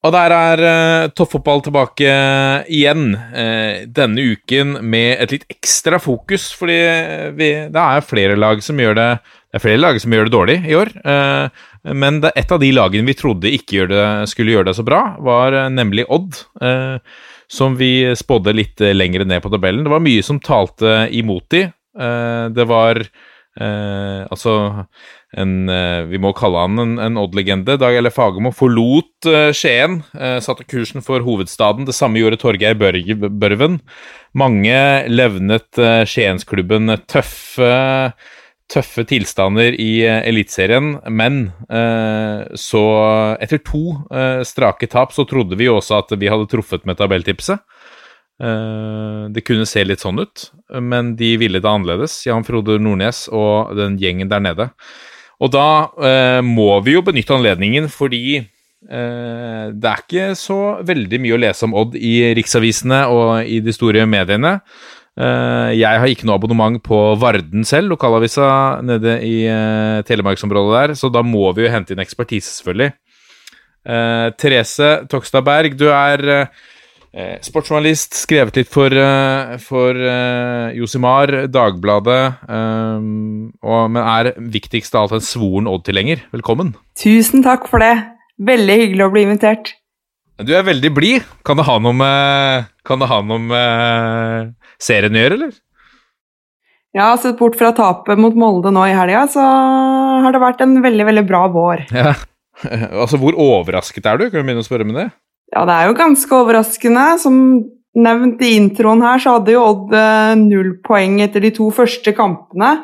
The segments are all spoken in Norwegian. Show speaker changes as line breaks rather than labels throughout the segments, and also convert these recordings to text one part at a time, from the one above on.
Og der er uh, toppfotball tilbake igjen uh, denne uken med et litt ekstra fokus, fordi vi, det er flere lag som gjør det Det er flere lag som gjør det dårlig i år, uh, men det, et av de lagene vi trodde ikke gjør det, skulle gjøre det så bra, var eh, nemlig Odd. eh, som vi spådde litt eh, lenger ned på tabellen. Det var mye som talte imot de. Eh, det var eh, altså en, eh, vi må kalle han en, en Odd-legende. Dag Elle Fagermo forlot eh, Skien, eh, satte kursen for hovedstaden. Det samme gjorde Torgeir Børven. Mange levnet Skiensklubben tøffe, tøffe tilstander i Eliteserien, men eh, så etter to eh, strake tap så trodde vi jo også at vi hadde truffet med tabelltipset. Eh, det kunne se litt sånn ut, men de ville det annerledes. Jan Frode Nordnes og den gjengen der nede. Og da eh, må vi jo benytte anledningen, fordi eh, det er ikke så veldig mye å lese om Odd i riksavisene og i de store mediene. Eh, jeg har ikke noe abonnement på Varden selv, lokalavisa nede i eh, telemarksområdet der, så da må vi jo hente inn ekspertise, selvfølgelig. Eh, Therese Tokstad Berg, du er eh, sportsjournalist, skrevet litt for, eh, for eh, Josimar, Dagbladet, eh, og, men er viktigst av alt en svoren Odd-tilhenger. Velkommen.
Tusen takk for det. Veldig hyggelig å bli invitert.
Du er veldig blid. Kan det ha noe med, ha noe med serien å gjøre, eller?
Ja, sett bort fra tapet mot Molde nå i helga, så har det vært en veldig, veldig bra vår.
Ja. Altså, hvor overrasket er du? Kan vi begynne å spørre med det?
Ja, det er jo ganske overraskende. Som nevnt i introen her, så hadde jo Odd eh, null poeng etter de to første kampene.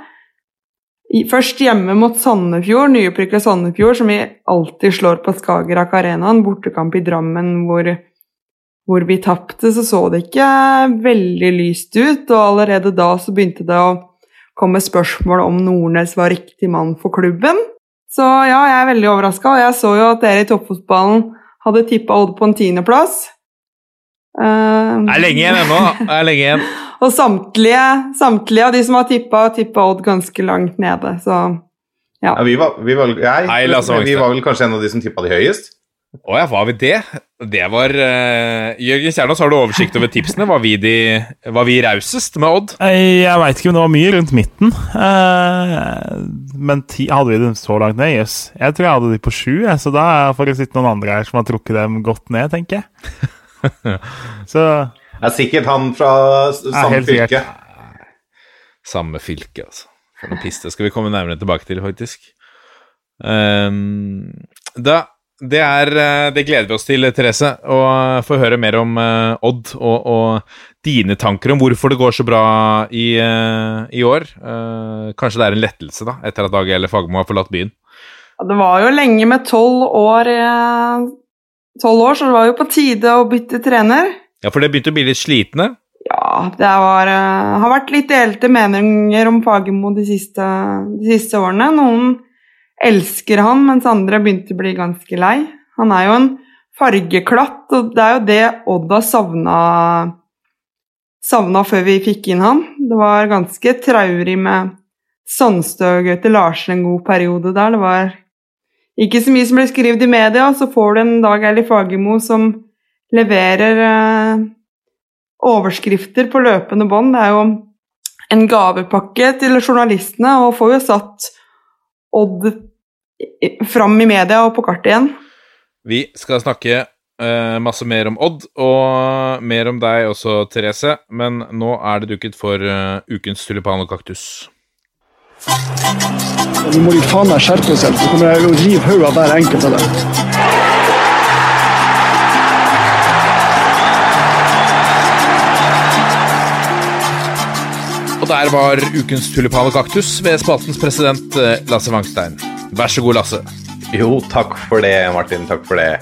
Først hjemme mot Sandefjord, nyopprykka Sandefjord, som vi alltid slår på Skagerrak Arena. En bortekamp i Drammen hvor, hvor vi tapte, så så det ikke veldig lyst ut. Og allerede da så begynte det å komme spørsmål om Nordnes var riktig mann for klubben. Så ja, jeg er veldig overraska, og jeg så jo at dere i toppfotballen hadde tippa Odd på en tiendeplass. Uh,
Det er lenge igjen ennå. Det er lenge igjen.
og samtlige, samtlige av de som har tippa, tippa Odd ganske langt nede, så
Ja, vi var, vi var, jeg,
Nei,
vi var vel kanskje en av de som tippa de høyest.
Å ja, var vi det? Det var uh, Jørgen Kjernås, har du oversikt over tipsene? Var vi, de, var vi rausest med Odd?
Jeg, veit ikke om det var mye rundt midten. Uh, men ti, hadde vi dem så langt ned? Jøss. Jeg tror jeg hadde de på sju, jeg, så da får det sitte noen andre her som har trukket dem godt ned, tenker jeg. så
Det er sikkert han fra samme fylke.
Samme fylke, altså. For noe piss. Det skal vi komme nærmere tilbake til, faktisk. Um, da, det, er, eh, det gleder vi oss til, Therese, å få høre mer om eh, Odd og, og dine tanker om hvorfor det går så bra i, eh, i år. Kanskje det er en lettelse, da, etter at Dag Eller Fagermo har forlatt byen.
Ja, det var jo lenge med tolv år, 12 år, så det var jo på tide å bytte trener.
Ja, for det begynte å bli litt slitne.
Ja, det var, har vært litt delte meninger om Fagermo de de siste årene. Noen elsker han, mens andre begynte å bli ganske lei. Han er jo en fargeklatt, og det er jo det Odd har savna, savna før vi fikk inn han. Det var ganske traurig med Sandstø og Gaute Larsen en god periode der. Det var ikke så mye som ble skrevet i media, så får du en Dag Eilif Fagermo som leverer eh, overskrifter på løpende bånd. Det er jo en gavepakke til journalistene, og får jo satt Odd fram i media og på kartet igjen.
Vi skal snakke uh, masse mer om Odd, og mer om deg også, Therese. Men nå er det duket for uh, ukens tulipan og kaktus.
Nå må de faen meg skjerpe seg, så kommer jeg å rive hodet av hver enkelt av dem.
Og der var ukens tulipan og kaktus ved spaltens president eh, Lasse Wangstein. Vær så god, Lasse.
Jo, takk for det, Martin. Takk for det.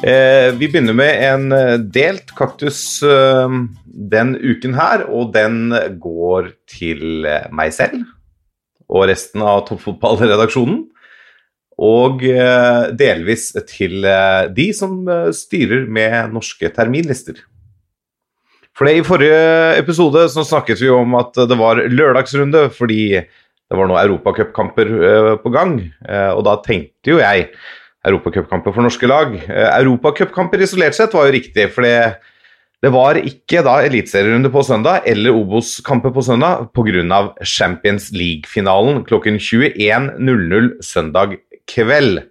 Eh, vi begynner med en eh, delt kaktus eh, den uken her, og den går til eh, meg selv og resten av toppfotballredaksjonen. Og eh, delvis til eh, de som styrer med norske terminlister. For det, I forrige episode så snakket vi om at det var lørdagsrunde fordi det var noen europacupkamper eh, på gang. Eh, og da tenkte jo jeg europacupkamper for norske lag. Eh, Europacupkamper isolert sett var jo riktig, for det, var ikke da eliteserierunde på søndag eller Obos-kamper på søndag pga. Champions League-finalen klokken 21.00 søndag kveld.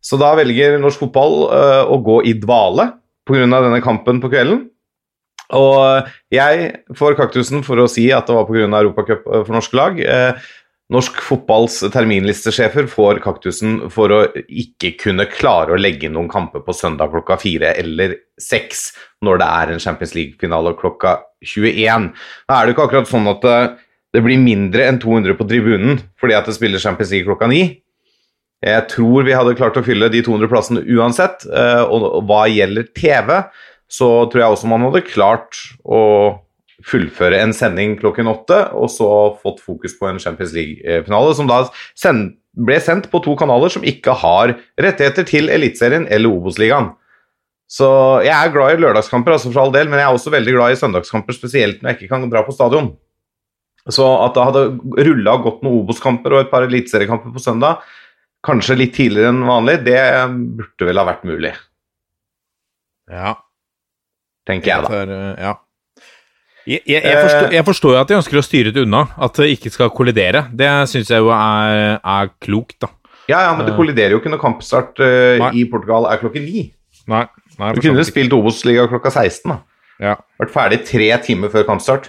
Så da velger norsk fotball å gå i dvale pga. denne kampen på kvelden. Og jeg får kaktusen for å si at det var pga. Europacup eh, for norske lag. Eh, norsk fotballs terminlistesjefer får kaktusen for å ikke kunne klare å legge noen kamper på søndag klokka fire eller seks når det er en Champions League-finale klokka 21. Da er det ikke akkurat sånn at det, det blir mindre enn 200 på tribunen fordi at det spiller Champions League klokka ni. Jeg tror vi hadde klart å fylle de 200 plassene uansett. eh, Og hva gjelder TV, så tror jeg også man hadde klart å fullføre en sending klokken åtte, og så fått fokus på en Champions League-finale, som da ble sendt på to kanaler som ikke har rettigheter til Eliteserien eller Obos-ligaen. Så jeg er glad i lørdagskamper, altså for all del, men jeg er også veldig glad i søndagskamper, spesielt når jeg ikke kan dra på stadion. Så at det hadde rulla godt noen Obos-kamper og et par eliteseriekamper på søndag, kanskje litt tidligere enn vanlig, det burde vel ha vært mulig,
Ja.
Tenker jeg da.
For, eh, ja. Jeg, jeg, jeg, forstår, jeg forstår jo at de ønsker å styre det unna, at det ikke skal kollidere. Det syns jeg jo er, er klokt, da.
Ja, ja, men det kolliderer jo ikke når kampstart
uh,
i Portugal er klokken ni.
Nei, nei
Du kunne spilt Obos-liga klokka 16, da.
Ja.
Vært ferdig tre timer før kampstart.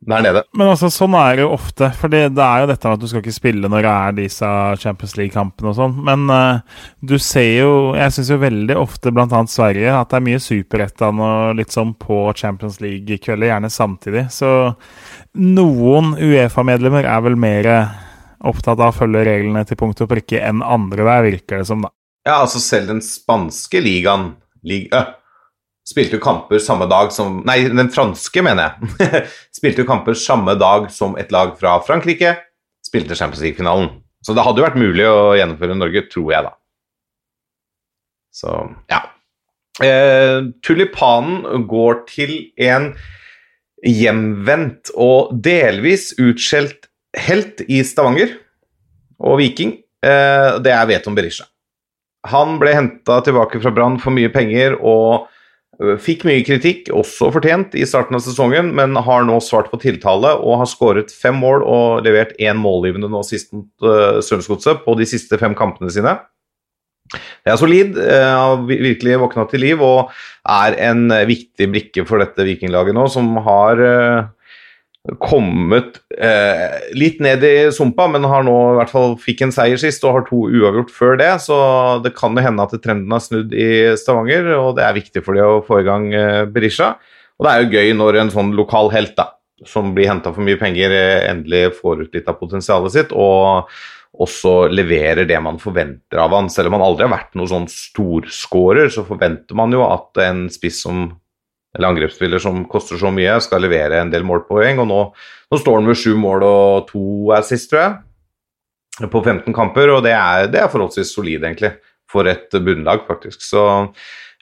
Der nede.
Men altså, sånn er det jo ofte. For det, det er jo dette med at du skal ikke spille når det er disse Champions League-kampene og sånn. Men uh, du ser jo Jeg syns jo veldig ofte, bl.a. Sverige, at det er mye Superettan og litt sånn på Champions League-kvelder, gjerne samtidig. Så noen Uefa-medlemmer er vel mer opptatt av å følge reglene til punkt og prikke enn andre der, virker det som, da.
Ja, altså selv den spanske ligaen lig, øh, spilte jo kamper samme dag som Nei, den franske, mener jeg. spilte jo kamper samme dag som et lag fra Frankrike spilte Champions League-finalen. Så det hadde jo vært mulig å gjennomføre Norge, tror jeg, da. Så ja. Eh, tulipanen går til en hjemvendt og delvis utskjelt helt i Stavanger og Viking. Eh, det er Veton Berisha. Han ble henta tilbake fra Brann for mye penger og fikk mye kritikk, også fortjent, i starten av sesongen, men har nå svart på tiltale og har skåret fem mål og levert én målgivende nå sist mot uh, Strømsgodset på de siste fem kampene sine. Det er solid, eh, har virkelig våkna til liv og er en eh, viktig brikke for dette vikinglaget nå, som har eh, kommet eh, litt ned i sumpa, men har nå i hvert fall fikk en seier sist og har to uavgjort før det, så det kan jo hende at trenden har snudd i Stavanger, og det er viktig for de å få i gang eh, Berisha. Og det er jo gøy når en sånn lokal helt da, som blir henta for mye penger, eh, endelig får ut litt av potensialet sitt, og også leverer det man forventer av han. Selv om han aldri har vært noen sånn storskårer, så forventer man jo at en spiss som eller angrepsspiller som koster så mye, skal levere en del målpoeng. Og nå, nå står han med sju mål og to assist, tror jeg, på 15 kamper. Og det er, det er forholdsvis solid, egentlig, for et bunnlag, faktisk. Så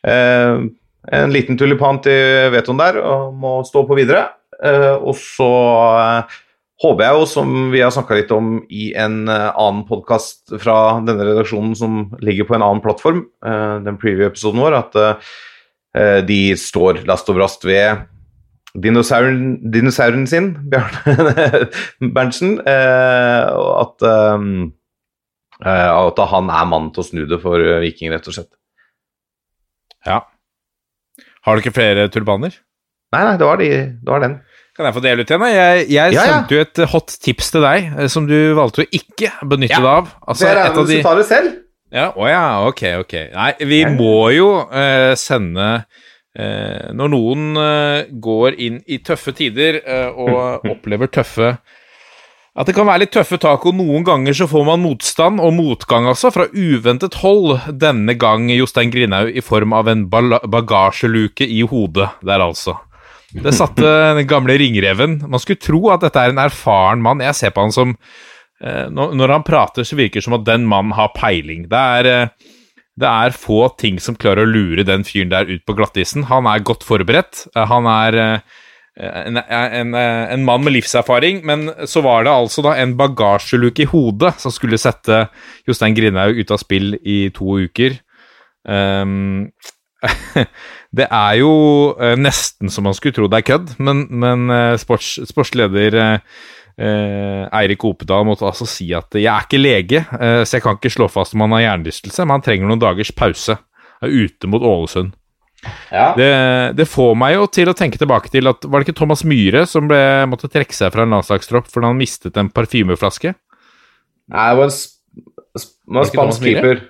eh, en liten tulipan til Veton der, og må stå på videre. Eh, og så eh, håper jeg jo, som vi har snakka litt om i en eh, annen podkast fra denne redaksjonen som ligger på en annen plattform, eh, den preview-episoden vår, at eh, De står last og brast ved dinosauren, dinosauren sin, Bjarne Berntsen. eh, At, um, eh, at han er mannen til å snu det for eh, Viking, rett og slett.
Ja. Har du ikke flere turbaner?
Nei, nei, det var, de, det var den.
Kan jeg få dele ut igjen? da? Jeg, jeg
Ja, ja.
sendte jo et hot tips til deg, eh, som du valgte å ikke benytte
Ja.
deg av. Altså,
det er
et av de...
du tar det selv.
Ja, å ja, ok, ok. Nei, vi må jo eh, sende eh, Når noen eh, går inn i tøffe tider eh, og opplever tøffe At det kan være litt tøffe tak, og noen ganger så får man motstand, og motgang altså, fra uventet hold. Denne gang Jostein Grinhaug i form av en bagasjeluke i hodet der, altså. Det satte den gamle ringreven. Man skulle tro at dette er en erfaren mann. Jeg ser på han som når, når han prater, så virker det som at den mannen har peiling. Det er, eh, det er få ting som klarer å lure den fyren der ut på glattisen. Han er godt forberedt. Eh, han er eh, en, en, en mann med livserfaring, men så var det altså da en bagasjeluke i hodet som skulle sette Jostein Grindhaug ut av spill i to uker. Um, det er jo eh, nesten som man skulle tro det er kødd, men, men eh, sports, sportsleder eh, eh, Eirik Opedal måtte altså si at jeg er ikke lege, eh, så jeg kan ikke slå fast om han har hjernerystelse, men han trenger noen dagers pause. Er ute mot Ålesund.
Ja.
Det, det får meg jo til å tenke tilbake til at Var det ikke Thomas Myhre som ble, måtte trekke seg fra en landslagstropp fordi han mistet en parfymeflaske?
Nei, det var en sp sp var spansk keeper.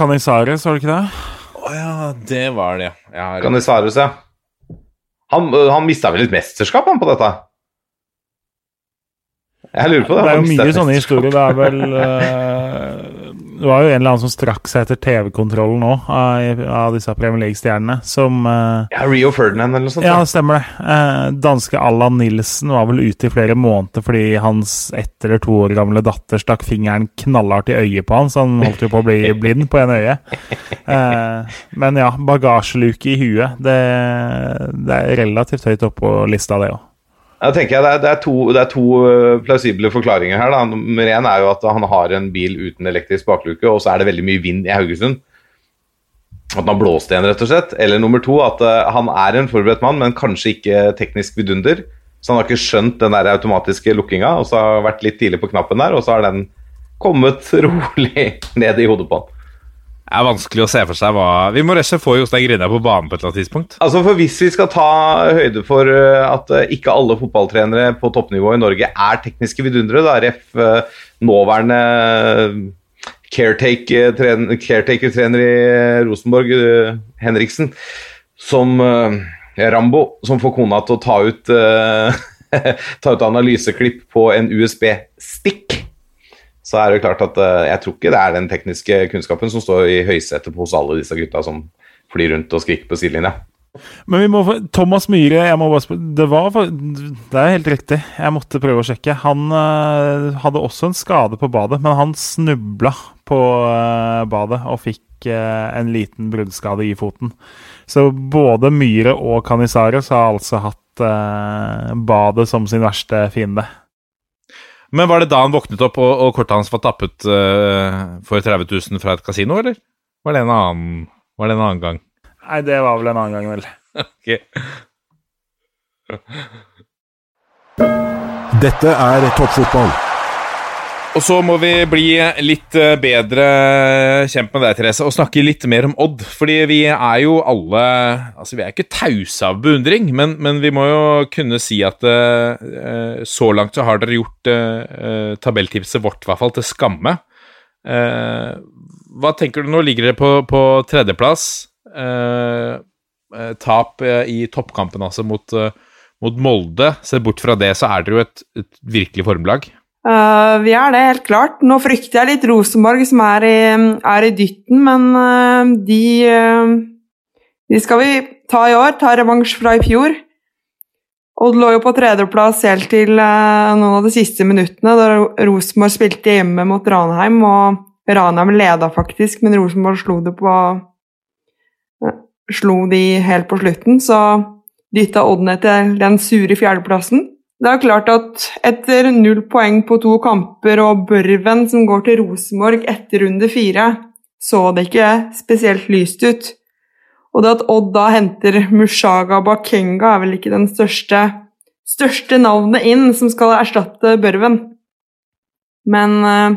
Canizares, var det ikke det?
Å ja, det var det. Ja,
Kan det svares, ja. Han, øh, han mista vel et mesterskap, han, på dette? Jeg lurer på det.
Det er jo mye sånne historier. Det er vel uh, Det var jo en eller annen som strakk seg etter TV-kontrollen nå, av, av disse Premier League-stjernene, som uh,
Ja, Rio Ferdinand eller noe sånt.
Ja, det stemmer det. Uh, danske Allan Nilsen var vel ute i flere måneder fordi hans ett eller to år gamle datter stakk fingeren knallhardt i øyet på han, så han holdt jo på å bli blind på ene øyet. Eh, men ja, bagasjeluke i huet, det, det er relativt høyt oppe på lista, det òg.
Jeg tenker jeg, det, er, det, er to, det er to øh, plausible forklaringer her. Da. Nummer én er jo at han har en bil uten elektrisk bakluke, og så er det veldig mye vind i Haugesund. At han har blåst igjen, rett og slett. Eller nummer to, at øh, han er en forberedt mann, men kanskje ikke teknisk vidunder. Så han har ikke skjønt den der automatiske lukkinga, og så har han vært litt tidlig på knappen der, og så har den kommet rolig ned i hodet på han.
Er vanskelig å se for seg hva Vi må rett og slett få Jostein Grindhaug på banen på et eller annet tidspunkt.
Altså for Hvis vi skal ta høyde for eh, at eh, ikke alle fotballtrenere på toppnivå i Norge er tekniske vidundere, da ref eh, nåværende caretaker-trener caretaker i Rosenborg, Henriksen, som Rambo, som får kona til å ta ut ta ut analyseklipp på en USB-stikk, så er det klart at eh, jeg tror ikke det er den tekniske kunnskapen som står i høysetet hos alle disse gutta som flyr rundt og skriker på sidelinja.
Men vi må Thomas Myhre jeg må bare spørre, det, var, det er helt riktig. Jeg måtte prøve å sjekke. Han eh, hadde også en skade på badet, men han snubla på eh, badet og fikk en liten bruddskade i foten. Så både Myhre og Canizares har altså hatt badet som sin verste fiende.
Men var det da han våknet opp og, og kortet hans var tappet uh, for 30 000 fra et kasino, eller? Var det en annen, var det en annen gang?
Nei, det var vel en annen gang, vel.
Ok.
Dette er toppfotball.
Og så må vi bli litt eh, bedre kjent med deg, Therese, og snakke litt mer om Odd. Fordi vi er jo alle Altså, vi er ikke tause av beundring, men, men vi må jo kunne si at uh, så langt så har dere gjort uh, tabelltipset vårt, i hvert fall, til skamme. Uh, hva tenker du nå? Ligger dere på, på tredjeplass? Tap i toppkampen, altså, mot, mot Molde. Se bort fra det, så er dere jo et, et virkelig formlag.
Eh, vi er det, helt klart. Nå frykter jeg litt Rosenborg, som er i, er i dytten, men uh, de, uh, de skal vi ta i år. Ta revansj fra i fjor. Odd lå jo på tredjeplass helt til noen av de siste minuttene, da Rosenborg spilte hjemme mot Ranheim, og Ranheim leda faktisk, men Rosenborg slo det på Slo de helt på slutten, så dytta Odd ned til den sure fjerdeplassen. Det er klart at etter null poeng på to kamper og Børven som går til Rosenborg etter runde fire, så det ikke spesielt lyst ut. Og det at Odd da henter Mushaga Bakenga, er vel ikke den største, største navnet inn som skal erstatte Børven. Men eh,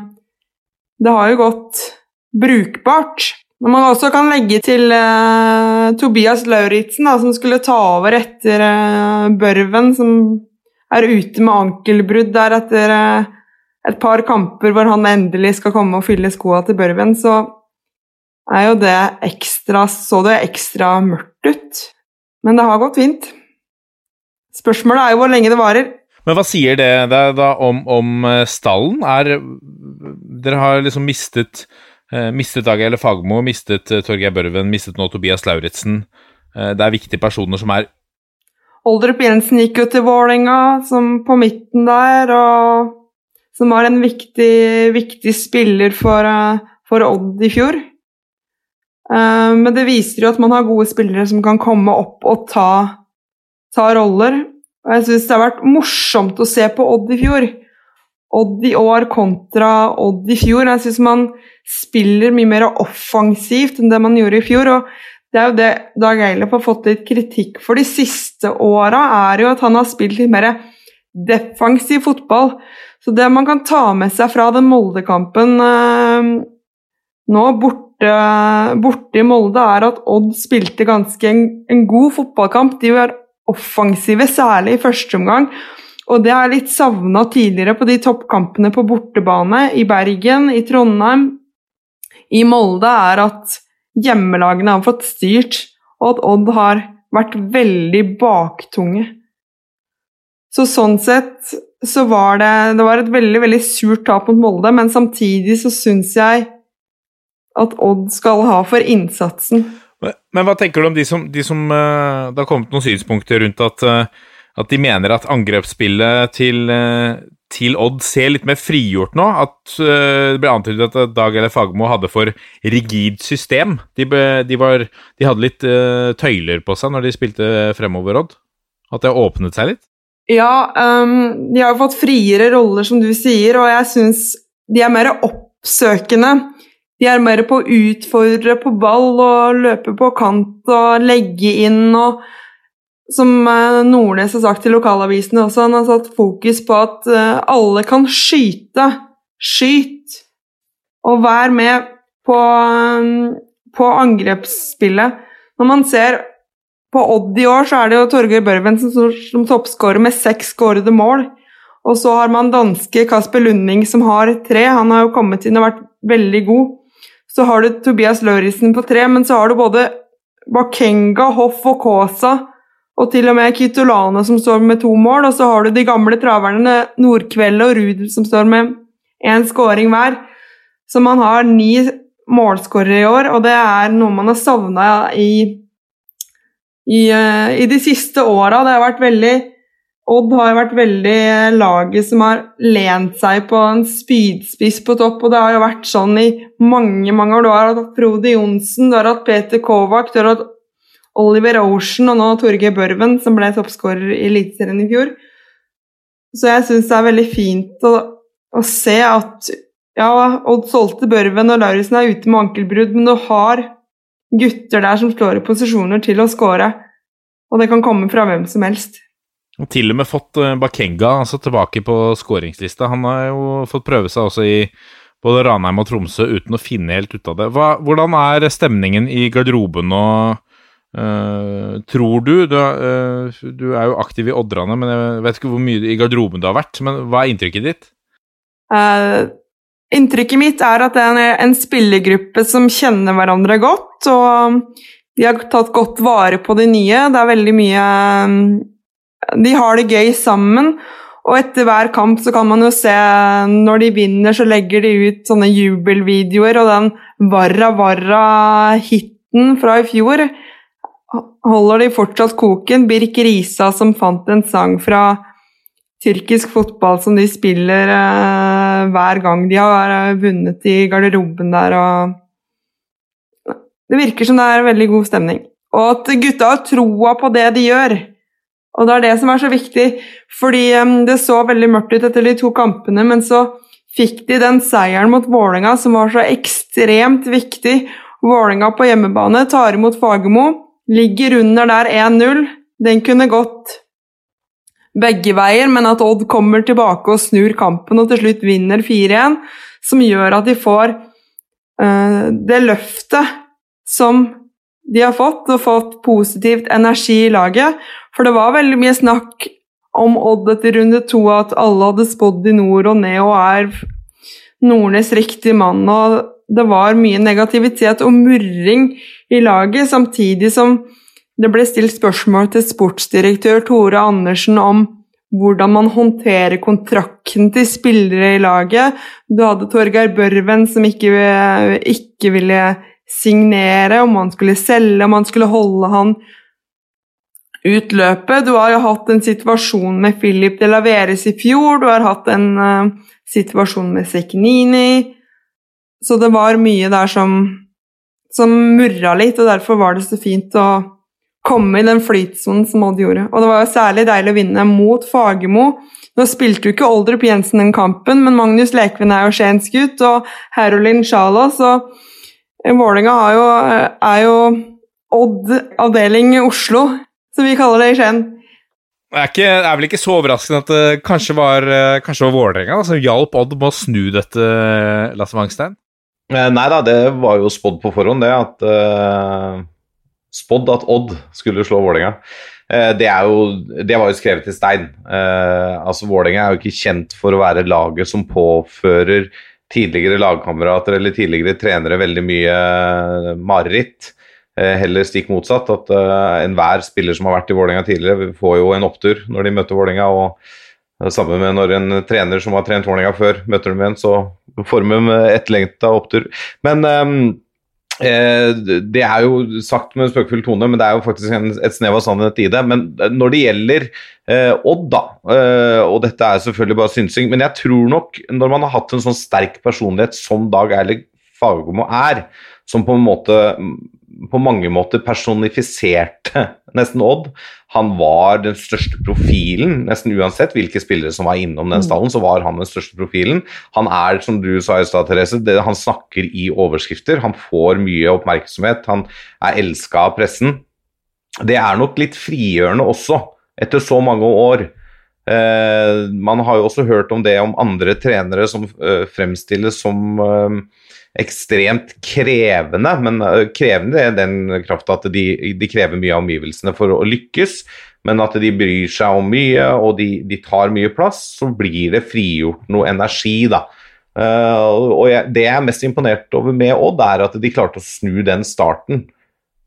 det har jo gått brukbart. Når man også kan legge til eh, Tobias Lauritzen, som skulle ta over etter eh, Børven, som er ute med ankelbrudd der etter eh, et par kamper hvor han endelig skal komme og fylle skoa til Børven, så er jo det ekstra Så det ekstra mørkt ut. Men det har gått fint. Spørsmålet er jo hvor lenge det varer.
Men hva sier det da om, om eh, stallen? Er Dere har liksom mistet eh, Mistet Dag Eile Fagermo, mistet Torgeir Børven, mistet nå Tobias Lauritzen. Det er viktige personer som er
Oldrup Jensen gikk jo til Vålerenga, som på midten der, og som var en viktig, viktig spiller for, for Odd i fjor. Eh, Men det viser jo at man har gode spillere som kan komme opp og ta, ta roller. Og jeg syns det har vært morsomt å se på Odd i fjor. Odd i år kontra Odd i fjor. Jeg syns man spiller mye mer offensivt enn det man gjorde i fjor. og det er jo det Dag Eilef har fått litt kritikk for de siste åra, er jo at han har spilt litt mer defensiv fotball. Så det man kan ta med seg fra den Molde-kampen eh, nå borte, borte i Molde, er at Odd spilte ganske en, en god fotballkamp. De var offensive, særlig i første omgang. Og det jeg litt savna tidligere på de toppkampene på bortebane i Bergen, i Trondheim, i Molde, er at hjemmelagene har fått styrt, og at Odd har vært veldig baktunge. Så sånn sett så var det, det var et veldig, veldig surt tap mot Molde, men samtidig så syns jeg at Odd skal ha for innsatsen.
Men, men hva tenker du om de som, de som eh, Det har kommet noen synspunkter rundt at, eh, at de mener at angrepsspillet til, eh, til Odd ser litt mer frigjort nå? At eh, det ble antydet at Dag eller Fagermo hadde for rigid system? De, be, de, var, de hadde litt uh, tøyler på seg når de spilte fremover, Odd? At det åpnet seg litt?
Ja, um, de har jo fått friere roller, som du sier, og jeg syns de er mer oppsøkende. De er mer på å utfordre på ball og løpe på kant og legge inn og Som eh, Nordnes har sagt til lokalavisene også, han har satt fokus på at eh, alle kan skyte. Skyt! Og vær med på, um, på angrepsspillet. Når man ser på Odd i år, så er det jo Torgeir Børvensen som som toppskårer med seks skårede mål. Og så har man danske Kasper Lunding som har tre. Han har jo kommet inn og vært veldig god. Så har du Tobias Lauritzen på tre, men så har du både Bakenga, Hoff og Kaasa og til og med Kitolane som står med to mål. Og så har du de gamle traverne Nordkvelde og Ruud som står med én skåring hver. Så man har ni målskårere i år, og det er noe man har savna i, i, eh, i de siste åra. Det har vært veldig Odd har vært veldig laget som har lent seg på en spydspiss på topp, og det har jo vært sånn i mange mange år. Du har hatt Frode Johnsen, du har hatt Peter Kovac, du har hatt Oliver Ocean og nå Torgeir Børven, som ble toppskårer i Eliteserien i fjor. Så jeg syns det er veldig fint å, å se at ja, Odd solgte Børven og Lauritzen er ute med ankelbrudd, men du har gutter der som slår i posisjoner til å skåre. Og det kan komme fra hvem som helst.
Og til og med fått uh, Bakenga altså, tilbake på skåringslista. Han har jo fått prøve seg også i både Ranheim og Tromsø uten å finne helt ut av det. Hva, hvordan er stemningen i garderoben nå? Uh, tror du du, uh, du, er jo aktiv i Oddrane, men jeg vet ikke hvor mye i garderoben du har vært. Men hva er inntrykket ditt?
Uh, inntrykket mitt er at det er en spillergruppe som kjenner hverandre godt. Og de har tatt godt vare på de nye. Det er veldig mye de har det gøy sammen. Og etter hver kamp så kan man jo se Når de vinner, så legger de ut sånne jubelvideoer, og den Varra Varra-hiten fra i fjor holder de fortsatt koken. Birk Risa som fant en sang fra tyrkisk fotball som de spiller eh, hver gang de har uh, vunnet i garderoben der, og Det virker som det er veldig god stemning. Og at gutta har troa på det de gjør. Og det er det som er så viktig, fordi eh, det så veldig mørkt ut etter de to kampene, men så fikk de den seieren mot Vålerenga som var så ekstremt viktig. Vålerenga på hjemmebane tar imot Fagermo, ligger under der 1-0. Den kunne gått begge veier, men at Odd kommer tilbake og snur kampen og til slutt vinner 4-1, som gjør at de får uh, det løftet som de har fått, og fått positivt energi i laget. For det var veldig mye snakk om Odd etter runde to, at alle hadde spådd i nord og ned og er Nordnes riktig mann. og Det var mye negativitet og murring i laget, samtidig som det ble stilt spørsmål til sportsdirektør Tore Andersen om hvordan man håndterer kontrakten til spillere i laget. Du hadde Torgeir Børven som ikke, ikke ville signere, om han skulle selge, om han skulle holde han ut løpet. Du har jo hatt en situasjon med Philip de Laveres i fjor, du har hatt en uh, situasjon med Seknini Så det var mye der som, som murra litt, og derfor var det så fint å komme i den flytsonen som Odd gjorde. Og det var jo særlig deilig å vinne mot Fagermo. Nå spilte jo ikke Oldrup Jensen den kampen, men Magnus Lekven er jo Skiensgutt, og Herolin Sjalo, så Vålerenga er jo Odd avdeling Oslo, som vi kaller det i Skien.
Det er, ikke, er, vel ikke så overraskende at det kanskje var, kanskje var Vålerenga som hjalp Odd med å snu dette, eh, Lasse Wangstein?
Eh, nei da, det var jo spådd på forhånd, det. at uh, Spådd at Odd skulle slå Vålerenga. Uh, det, det, var jo skrevet i stein. Uh, altså Vålerenga er jo ikke kjent for å være laget som påfører tidligere lagkamerater eller tidligere trenere veldig mye mareritt. Heller stikk motsatt. At enhver spiller som har vært i Vålerenga tidligere, får jo en opptur når de møter Vålerenga. Og sammen med når en trener som har trent Vålerenga før, møter dem igjen, så får de etterlengta opptur. Men um, eh, det er jo sagt med en spøkefull tone, men det er jo faktisk en, et snev av sannhet i det. Men når det gjelder eh, Odd, da, eh, og dette er selvfølgelig bare synsing, men jeg tror nok når man har hatt en sånn sterk personlighet som Dag Eilig Fagermo er, som på en måte på mange måter personifiserte nesten Odd. Han var den største profilen, nesten uansett hvilke spillere som var innom den mm. stallen, så var han den største profilen. Han er, som du sa i stad, Therese, det, han snakker i overskrifter. Han får mye oppmerksomhet. Han er elska av pressen. Det er nok litt frigjørende også, etter så mange år. Eh, man har jo også hørt om det om andre trenere som eh, fremstilles som eh, ekstremt krevende, men krevende i den krafta at de, de krever mye av omgivelsene for å lykkes, men at de bryr seg om mye og de, de tar mye plass, så blir det frigjort noe energi, da. Og jeg, det jeg er mest imponert over med Odd, er at de klarte å snu den starten.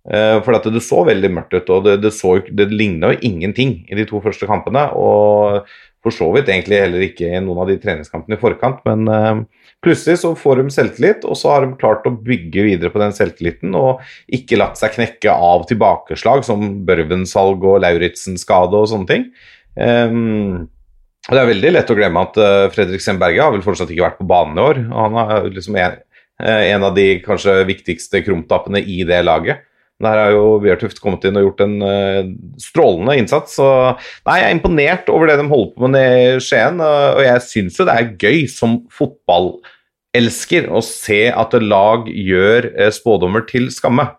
Eh, for at det så veldig mørkt ut, og det, det, det ligna jo ingenting i de to første kampene. Og for så vidt egentlig heller ikke i noen av de treningskampene i forkant, men uh, plutselig så får de selvtillit, og så har de klart å bygge videre på den selvtilliten og ikke latt seg knekke av tilbakeslag som Børven-salg og Lauritzen-skade og sånne ting. Um, det er veldig lett å glemme at uh, Fredrik Semberge har vel fortsatt ikke vært på banen i år. og Han er liksom en, en av de kanskje viktigste krumtappene i det laget. Der har jo Bjørtuft kommet inn og gjort en uh, strålende innsats. Så nei, jeg er imponert over det de holder på med i Skien. Og jeg syns jo det er gøy som fotballelsker å se at lag gjør uh, spådommer til skamme.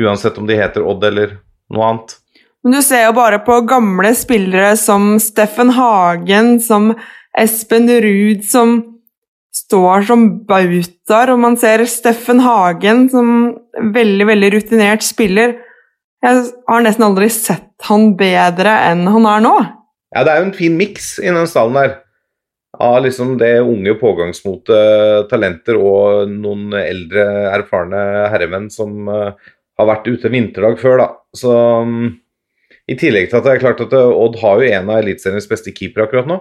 Uansett om de heter Odd eller noe annet.
Men du ser jo bare på gamle spillere som Steffen Hagen, som Espen Ruud, som står som bautaer, og man ser Steffen Hagen som veldig, veldig rutinert spiller. Jeg har nesten aldri sett han bedre enn han er nå.
Ja, det er jo en fin miks i den stallen her. Av liksom det unge pågangsmotet, talenter og noen eldre, erfarne herremenn som uh, har vært ute vinterdag før, da. Så um, i tillegg til at det er klart at Odd har jo en av Eliteseriens beste keepere akkurat nå.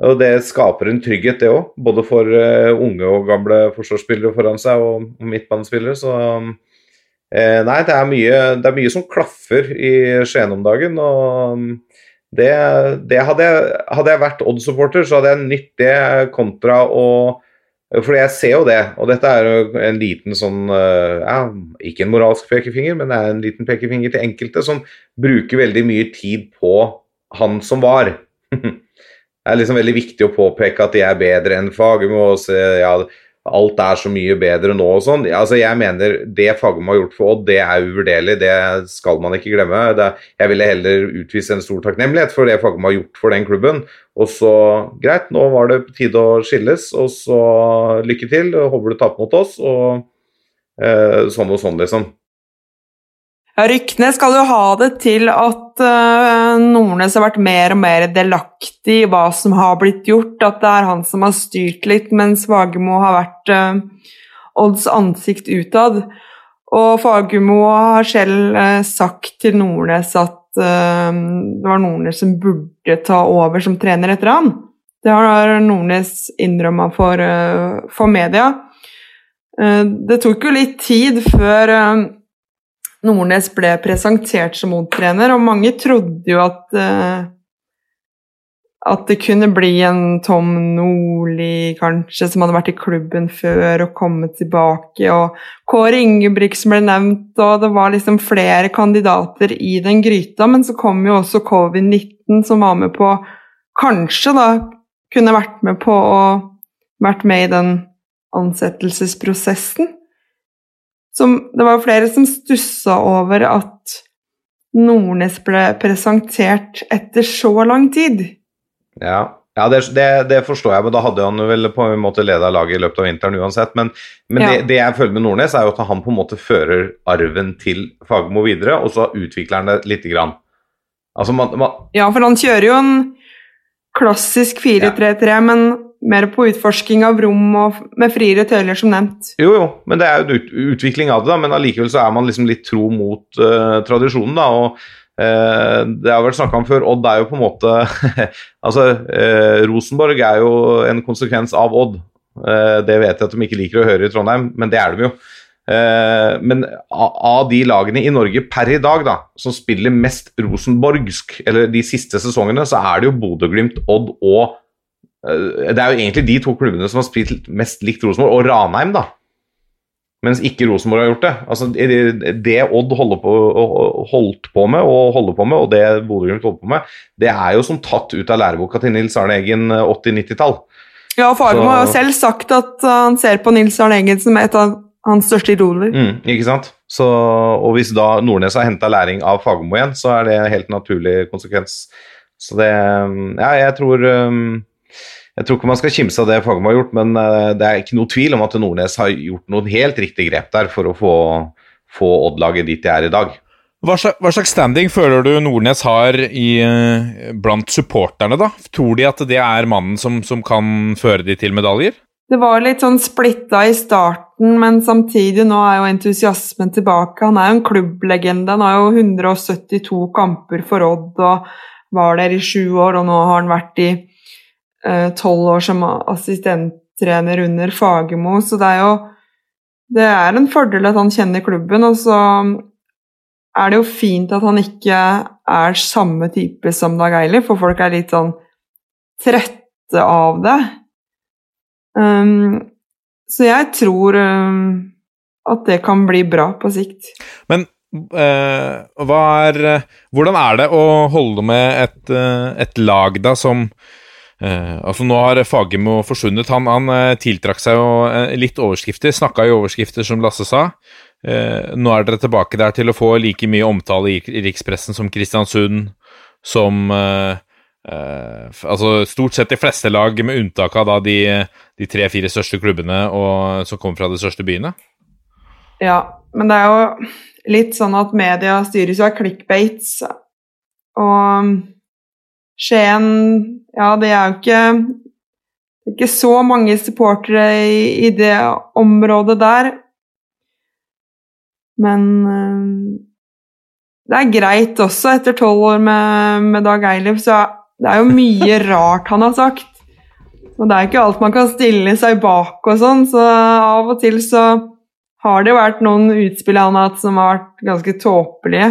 Og Det skaper en trygghet, det òg. Både for uh, unge og gamle forsvarsspillere foran seg og, midtbanespillere. Så uh, nei, det er, mye, det er, mye, som klaffer i Skien om dagen. og um, det, det hadde, jeg, hadde, jeg, vært Odd-supporter, så hadde jeg nytt det kontra å For jeg ser jo det, og dette er jo en liten sånn ja, Ikke en moralsk pekefinger, men det er en liten pekefinger til enkelte som bruker veldig mye tid på han som var. Det er liksom veldig viktig å påpeke at de er bedre enn Fagermo. ja, alt er så mye bedre nå og sånn. Altså, jeg mener Det Fagermo har gjort for Odd, det er uvurderlig. Det skal man ikke glemme. Det, jeg ville heller utvise en stor takknemlighet for det Fagermo har gjort for den klubben. Og så, greit, nå var det på tide å skilles, og så lykke til. Håper du taper mot oss, og eh, sånn og sånn, liksom.
Ja, Ryktene skal jo ha det til at uh, Nordnes har vært mer og mer delaktig i hva som har blitt gjort, at det er han som har styrt litt, mens Fagermo har vært uh, Odds ansikt utad. Og Fagermo har selv uh, sagt til Nordnes at det var Nordnes som burde ta over som trener etter han. Det har Nordnes innrømma for, for media. Det tok jo litt tid før Nordnes ble presentert som motrener, og mange trodde jo at uh, at det kunne bli en Tom Nordli, kanskje, som hadde vært i klubben før og kommet tilbake, og Kåre Ingebrigtsen ble nevnt, og det var liksom flere kandidater i den gryta, men så kom jo også covid-19, som var med på Kanskje, da, kunne vært med på å vært med i den ansettelsesprosessen som, Det var jo flere som stussa over at Nordnes ble presentert etter så lang tid.
Ja, ja det, det, det, forstår jeg, men da hadde han vel på en måte leda laget i løpet av vinteren uansett. Men, men ja. det, det, jeg føler med Nordnes, er jo at han på en måte fører arven til Fagermo videre, og så utvikler han det lite grann. Altså man, man,
ja, for han kjører jo en klassisk 4-3-3, ja. men mer på utforsking av rom og med friere tøyler, som nevnt.
Jo, jo, men det er jo en utvikling av det, da, men allikevel så er man liksom litt tro mot uh, tradisjonen, da. og uh, Det har vært snakka om før, Odd er jo på en måte Altså, uh, Rosenborg er jo en konsekvens av Odd. det vet jeg at de ikke liker å høre i Trondheim, men det er de jo. men av de lagene i Norge per i dag da, som spiller mest rosenborgsk, eller de siste sesongene, så er det jo Bodø-Glimt, Odd og det er jo egentlig de to klubbene som har spilt mest likt Rosenborg, og Ranheim, da. Mens ikke Rosenborg har gjort det. Altså, det Odd på, holdt på med, og holder på med, og det Bodø-Glimt holder på med, det er jo som tatt ut av læreboka til Nils Arne Eggen 80-90-tall. Eh,
ja, Fagermo har jo selv sagt at han ser på Nils Arne Eggen som et av hans største idoler.
Mm, ikke sant? Så, og hvis da Nordnes har henta læring av Fagermo igjen, så er det en helt naturlig konsekvens Så det Ja, jeg tror um, jeg tror ikke man skal kimse av det Fagermo har gjort, men uh, det er ikke noe tvil om at Nordnes har gjort noen helt riktige grep der for å få, få Odd-laget dit de er i dag.
Hva slags, hva slags standing føler du Nordnes har i, eh, blant supporterne, da? Tror de at det er mannen som, som kan føre de til medaljer?
Det var litt sånn splitta i starten, men samtidig nå er jo entusiasmen tilbake. Han er jo en klubblegende. Han har jo 172 kamper for Odd og var der i sju år, og nå har han vært i eh, tolv år som assistenttrener under Fagermo, så det er jo det er en fordel at han kjenner klubben, og så er det jo fint at han ikke er samme type som Dag Eili, for folk er litt sånn trette av det. Um, så jeg tror um, at det kan bli bra på sikt.
Men uh, er Hvordan er det å holde med et, uh, et lag da som uh, altså Nå har Fagermo forsvunnet. Han, han tiltrakk seg jo litt overskrifter, snakka i overskrifter, som Lasse sa. nå er dere tilbake der til å få like mye omtale i rikspressen som Kristiansund, som Uh, altså Stort sett de fleste lag, med unntak av da de, de tre-fire største klubbene og, som kommer fra de største byene.
Ja, men det er jo litt sånn at media styres jo av clickbates. Og Skien Ja, det er jo ikke, ikke så mange supportere i, i, det området der. Men uh, det er greit også, etter tolv år med, med Dag Eilif, så det er jo mye rart han har sagt. Og det er ikke alt man kan stille seg bak og sånn, så av og til så har det vært noen utspill han har hatt som har vært ganske tåpelige.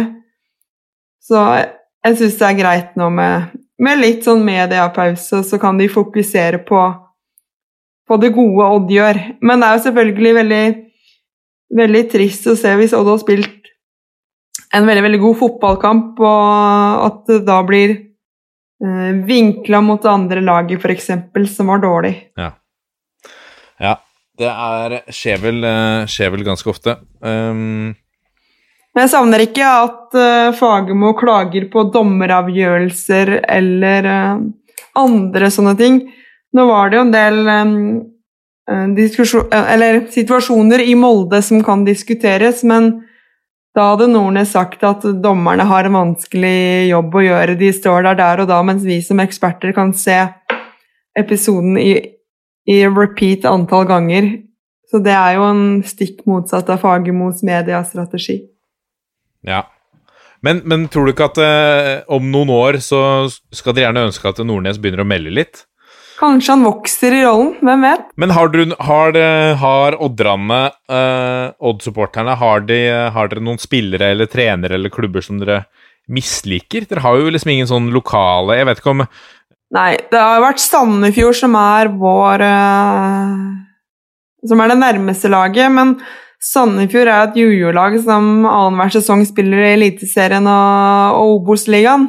Så jeg syns det er greit nå med, med litt sånn mediepause, så kan de fokusere på, på det gode Odd gjør. Men det er jo selvfølgelig veldig, veldig trist å se hvis Odd har spilt en veldig, veldig god fotballkamp, og at det da blir eh, vinkla mot det andre laget, f.eks., som var dårlig.
Ja. ja. Det er, skjer, vel, uh, skjer vel ganske ofte. Um...
Men jeg savner ikke at uh, Fagermo klager på dommeravgjørelser eller uh, andre sånne ting. Nå var det jo en del um, situasjoner i Molde som kan diskuteres, men da hadde Nordnes sagt at dommerne har en vanskelig jobb å gjøre. De står der der og da, mens vi som eksperter kan se episoden i, i repeat antall ganger. Så det er jo en stikk motsatt av Fagermos mediestrategi.
Ja. Men, men, tror du ikke at eh, om noen år så skal dere gjerne ønske at Nordnes begynner å melde litt?
Kanskje han vokser i rollen, hvem vet?
Men har, du, har, har Oddrane, eh, Odd-supporterne, har, de, har, dere noen spillere eller trenere eller klubber som dere misliker? Dere har jo liksom ingen sånn lokale Jeg vet ikke om
Nei, det har vært Sandefjord som er vår eh, Som er det nærmeste laget, men Sandefjord er et jojo-lag som annenhver sesong spiller i Eliteserien og, og Obos-ligaen.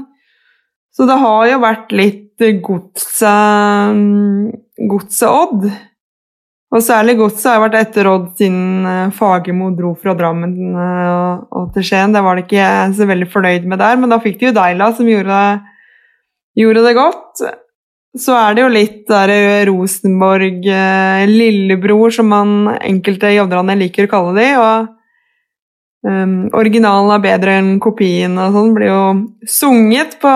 Så det har jo vært litt godset Godset Odd. Og særlig godset har vært etter Odd siden eh, Fagermo dro fra Drammen eh, og til Skien. Det var de ikke så veldig fornøyd med der, men da fikk de jo Deila, som gjorde, gjorde det godt. Så er det jo litt der Rosenborg eh, lillebror, som man enkelte jodderne liker å kalle de. og Um, originalen er bedre enn kopien og sånn blir jo sunget på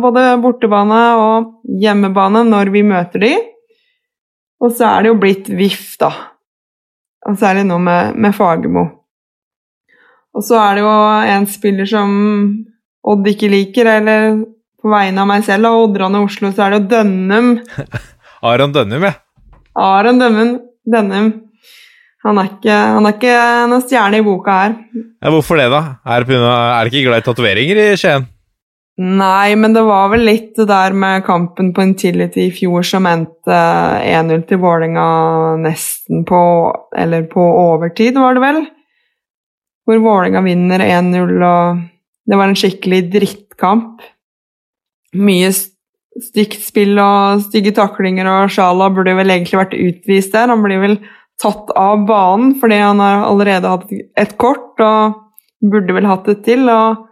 både bortebane og hjemmebane når vi møter de. Og så er det jo blitt VIF, da. Og særlig nå med, med Fagermo. Og så er det jo en spiller som Odd ikke liker, eller på vegne av meg selv og Oddrane Oslo, så er det jo Dønnum.
Aron Dønnum, ja.
Aron Dønnum. Dønnum. Han er ikke, han er ikke noen stjerne i boka her.
Ja, hvorfor det, da? Er det, er det ikke glad i tatoveringer i Skien?
Nei, men det var vel litt det der med kampen på Intility i fjor som endte 1-0 til Vålerenga nesten på Eller på overtid, var det vel? Hvor Vålerenga vinner 1-0, og det var en skikkelig drittkamp. Mye stygt spill og stygge taklinger, og Sjala burde vel egentlig vært utvist der. Han blir vel tatt av banen fordi han har allerede hatt et kort og burde vel hatt et til. og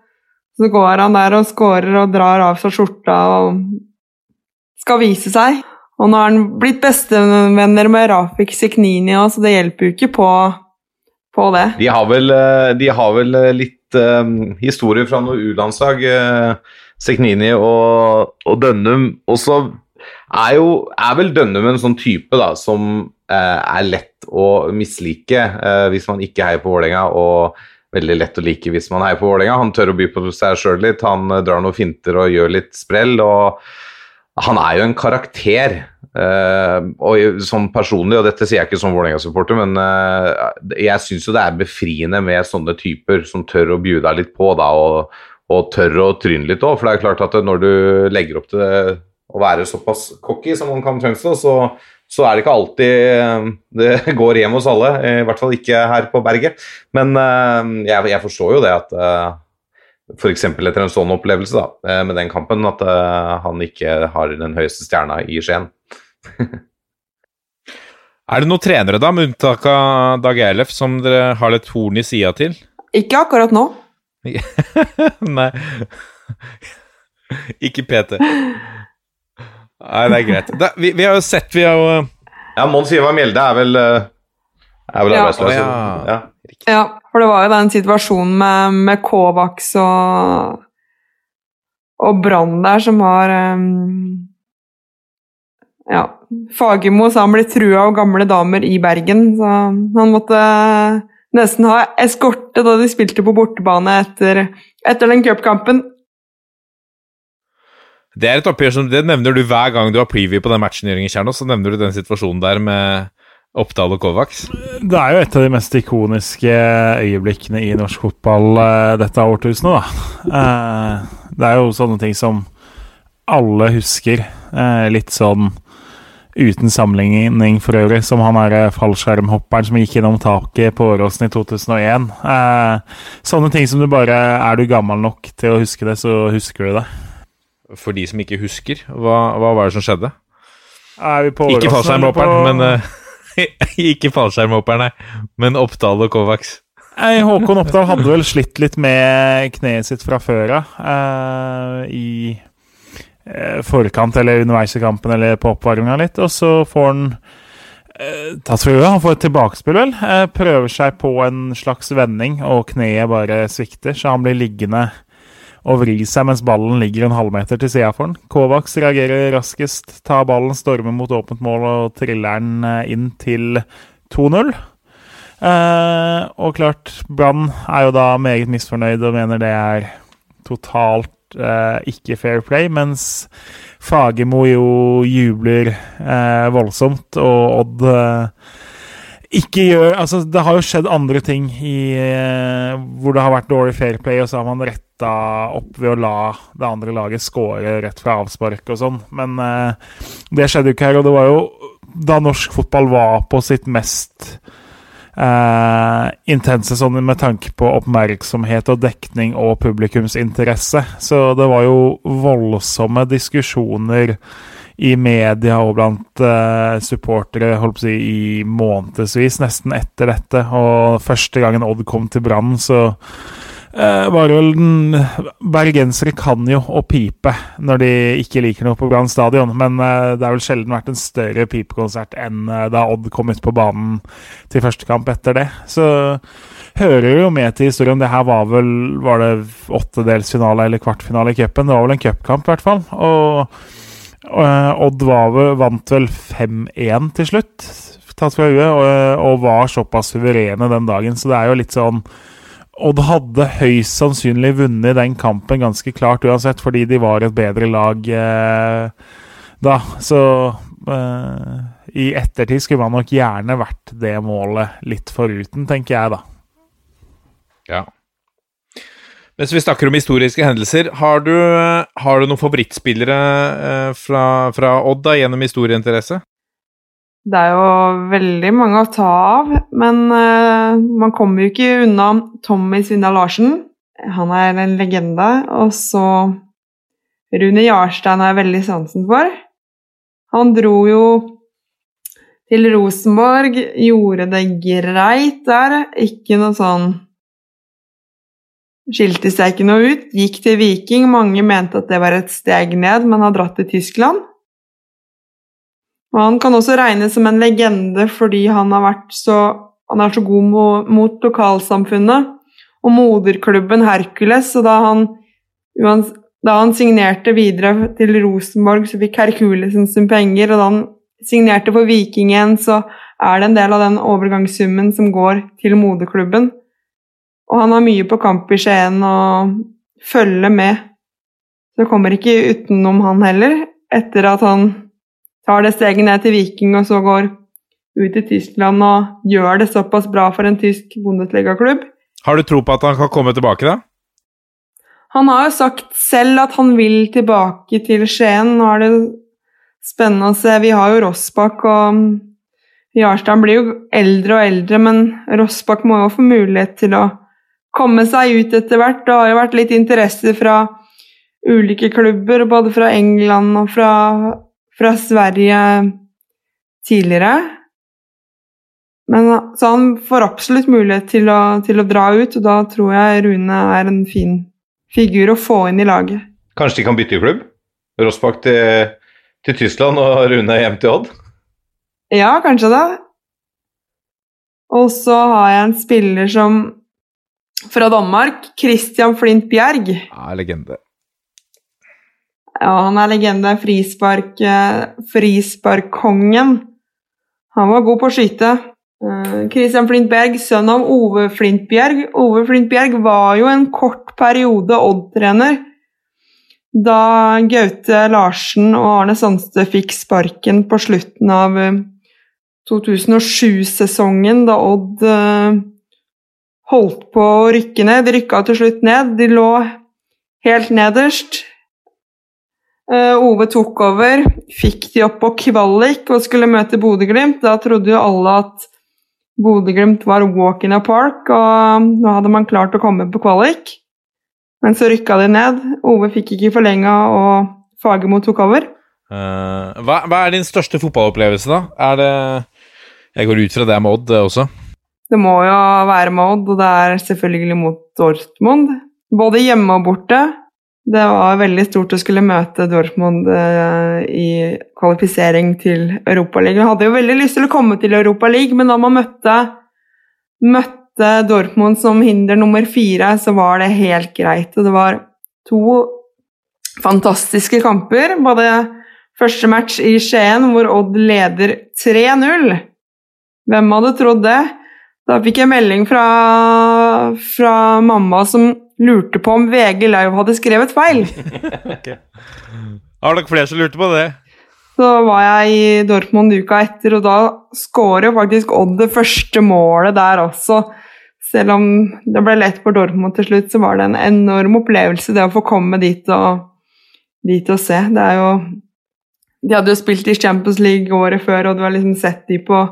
Så går han der og scorer og drar av seg skjorta og skal vise seg. Og nå har han blitt bestevenner med Rafik Siknini òg, så det hjelper jo ikke på, på det.
De har vel, eh, de har vel eh, litt um, historie fra noe U-landslag, eh, Seknini og, og Dønnum. Og så er jo er vel Dønnum en sånn type da, som eh, er lett å mislike eh, hvis man ikke heier på Vålerenga, og veldig lett å like hvis man heier på Vålerenga. Han tør å by på seg sjøl litt, han eh, drar noen finter og gjør litt sprell. og han er jo en karakter. eh, og sånn personlig, og dette sier jeg ikke som Vålerenga-supporter, men eh, jeg syns jo det er befriende med sånne typer som tør å bjude deg litt på, da, og, og tør å tryne litt òg. For det er klart at når du legger opp til å være såpass cocky som man kan fremstå, så, så er det ikke alltid eh, det går hjem hos alle. I hvert fall ikke her på berget. Men eh, jeg, jeg forstår jo det at uh, F.eks. etter en sånn opplevelse da, eh, med den kampen, at eh, han ikke har den høyeste stjerna i Skien.
Er det noen trenere, da, med unntak av Dag Eilef, som dere har litt horn i sida til?
Ikke akkurat nå.
Nei. Ikke PT. Nei, det er greit. Da, vi, vi har jo sett Vi har jo
Ja, Mons Ivar Mjelde er vel, eh, er vel
Ja.
arbeidsløs.
Ja.
Ja.
Ja, for det var jo den situasjonen med, med Kovacs og, og Brann der som har um, Ja. Fagermo sa han ble trua av gamle damer i Bergen, så han måtte nesten ha eskorte da de spilte på bortebane etter, etter den cupkampen.
Det er et oppgjør som Det nevner du hver gang du har preview på den matchen, Jørgen Kjernås. Så nevner du den situasjonen der med Oppdal og Kovacs.
Det er jo et av de mest ikoniske øyeblikkene i norsk fotball eh, dette årtusenet, da. Eh, det er jo sånne ting som alle husker. Eh, litt sånn uten sammenligning for øvrig, som han er eh, fallskjermhopperen som gikk gjennom taket på Åråsen i 2001. Eh, sånne ting som du bare Er du gammel nok til å huske det, så husker du det.
For de som ikke husker, hva, hva var det som skjedde?
Er vi på Åråsen Ikke
fallskjermhopperen,
på-
men uh, Ikke fallskjermhopperen, nei. Men Oppdal og Kovacs.
Nei, Håkon Oppdal hadde vel slitt litt med kneet sitt fra før av. eh, I forkant eller underveis i kampen eller på oppvarminga litt. Og så får han eh, tatt for. Han får et tilbakespill, vel. Eh, prøver seg på en slags vending, og kneet bare svikter, så han blir liggende og vri seg mens ballen ligger en halvmeter til sida for han. Kovacs reagerer raskest, tar ballen, stormer mot åpent mål og triller den eh, inn til 2-0. Eh, og klart, Brann er jo da meget misfornøyd og mener det er totalt eh, ikke fair play, mens Fagermo jo jubler eh, voldsomt, og Odd eh, ikke gjør Altså, det har jo skjedd andre ting i, eh, hvor det har vært dårlig fair play, og så har man retta opp ved å la det andre laget score rett fra avspark og sånn, men eh, det skjedde jo ikke her, og det var jo da norsk fotball var på sitt mest eh, intense sånn med tanke på oppmerksomhet og dekning og publikumsinteresse. Så det var jo voldsomme diskusjoner i media og blant eh, supportere holdt på å si, i månedsvis nesten etter dette. Og første gangen Odd kom til Brann, så var det vel den Bergensere kan jo å pipe når de ikke liker noe på Brann stadion, men eh, det har vel sjelden vært en større pipekonsert enn eh, da Odd kom ut på banen til første kamp etter det. Så hører jo med til historien. Det her var vel Var det åttedelsfinale eller kvartfinale i cupen? Det var vel en cupkamp, i hvert fall. Og Odd var, vel- vant vel 5-1 til slutt, tatt fra huet, og, og var såpass suverene den dagen. Så det er jo litt sånn Odd hadde høyst sannsynlig vunnet den kampen ganske klart uansett, fordi de var et bedre lag eh, da. Så eh, i ettertid skulle man nok gjerne vært det målet litt foruten, tenker jeg, da.
Ja. Mens vi snakker om historiske hendelser, har du, har du noen favorittspillere eh, fra, fra Odd da, gjennom historieinteresse?
Det er jo veldig mange å ta av, men eh, man kommer jo ikke unna Tommy Svindal Larsen. Han er en legende. Og så Rune Jarstein har jeg veldig sansen for. Han dro jo til Rosenborg, gjorde det greit der. Ikke noe sånn skilte seg ikke noe ut, gikk til Viking. Mange mente at det var et steg ned, men har dratt til Tyskland. Og han kan også regnes som en legende fordi han har vært så han er så god mot, mot lokalsamfunnet og moderklubben Hercules. Og da han, da han signerte videre til Rosenborg, så fikk Herculesen en penger. Og da han signerte for Vikingen, så er det en del av den overgangssummen som går til moderklubben. Og han har mye på kamp i Skien og følger med. Det kommer ikke utenom han heller, etter at han tar det steget ned til Viking og så går ut i Tyskland og gjør det såpass bra for en tysk Bundesliga-klubb.
Har du tro på at han kan komme tilbake, da?
Han har jo sagt selv at han vil tilbake til Skien. Nå er det spennende å se. Vi har jo Rossbakk, og Jarstein blir jo eldre og eldre, men Rossbakk må jo få mulighet til å komme seg ut etter hvert. Det har jo vært litt interesse fra ulike klubber, både fra England og fra, fra Sverige tidligere. Men, så han får absolutt mulighet til å, til å dra ut, og da tror jeg Rune er en fin figur å få inn i laget.
Kanskje de kan bytte i klubb? Rossbakk til, til Tyskland og Rune hjem til Odd?
Ja, kanskje det. Og så har jeg en spiller som fra Danmark, Christian Flint Bjerg.
Ja, legende.
Ja, han er legende. Frispark, eh, frisparkkongen. Han var god på å skyte. Eh, Christian Flintbjerg, sønn av Ove Flintbjerg. Ove Flintbjerg var jo en kort periode Odd-trener da Gaute Larsen og Arne Sandstø fikk sparken på slutten av eh, 2007-sesongen, da Odd eh, holdt på å rykke ned. De rykka til slutt ned. De lå helt nederst. Eh, Ove tok over, fikk de opp på kvalik og skulle møte Bodø-Glimt. Da trodde jo alle at Bodø-Glimt var walk in a park, og nå hadde man klart å komme på kvalik. Men så rykka de ned. Ove fikk ikke forlenga, og Fagermo tok over.
Uh, hva, hva er din største fotballopplevelse, da? Er det Jeg går ut fra det er med Odd, det også.
Det må jo være med Odd, og det er selvfølgelig mot Dortmund. Både hjemme og borte. Det var veldig stort å skulle møte Dortmund eh, i kvalifisering til Europaligaen. Hadde jo veldig lyst til å komme til Europaligaen, men da man møtte, møtte Dortmund som hinder nummer fire, så var det helt greit. Og det var to fantastiske kamper. Både første match i Skien, hvor Odd leder 3-0. Hvem hadde trodd det? Da fikk jeg melding fra, fra mamma som lurte på om VG Live hadde skrevet feil.
Har dere flere som lurte på det?
Så var jeg i Dortmund uka etter, og da skårer faktisk Odd det første målet der også. Selv om det ble lett for Dortmund til slutt, så var det en enorm opplevelse det å få komme dit og, dit og se. Det er jo De hadde jo spilt i Champions League året før, og du har liksom sett de på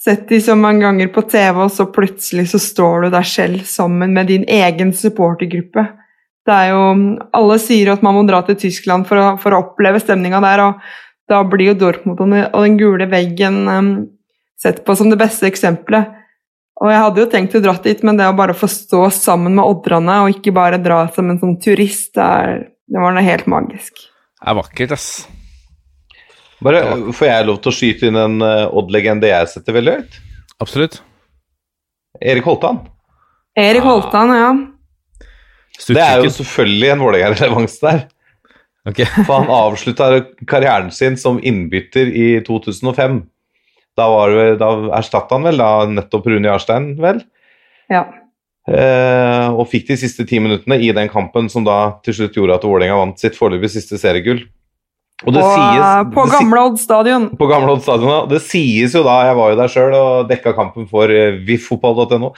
Sett de så mange ganger på TV, og så plutselig så står du der selv sammen med din egen supportergruppe. Det er jo Alle sier at man må dra til Tyskland for å, for å oppleve stemninga der, og da blir jo Dortmund og den- gule veggen um, sett på som det beste eksempelet. Og jeg hadde jo tenkt å dra dit, men det å bare få stå sammen med odderne, og ikke bare dra som en sånn turist, det, er, det var noe helt magisk.
Det er vakkert, ass.
Bare, Får jeg lov til å skyte inn en eh, Odd-legende jeg setter veldig høyt?
Absolutt.
Erik Holtan.
Erik Holtan, ja.
Det er jo selvfølgelig en Vålerenga-relevans der.
Okay.
For han avslutta karrieren sin som innbytter i 2005. Da, var da erstatta han vel da nettopp Rune Jarstein, vel?
ja.
Eh, og fikk de siste ti minuttene i den kampen som da til slutt gjorde at Vålerenga vant sitt foreløpig siste seriegull. Og det
På,
sies,
på gamle Odd stadion.
på Gamle Odd stadion. ja. Det sies jo da, jeg var jo der sjøl og dekka kampen for eh, viffotball.no,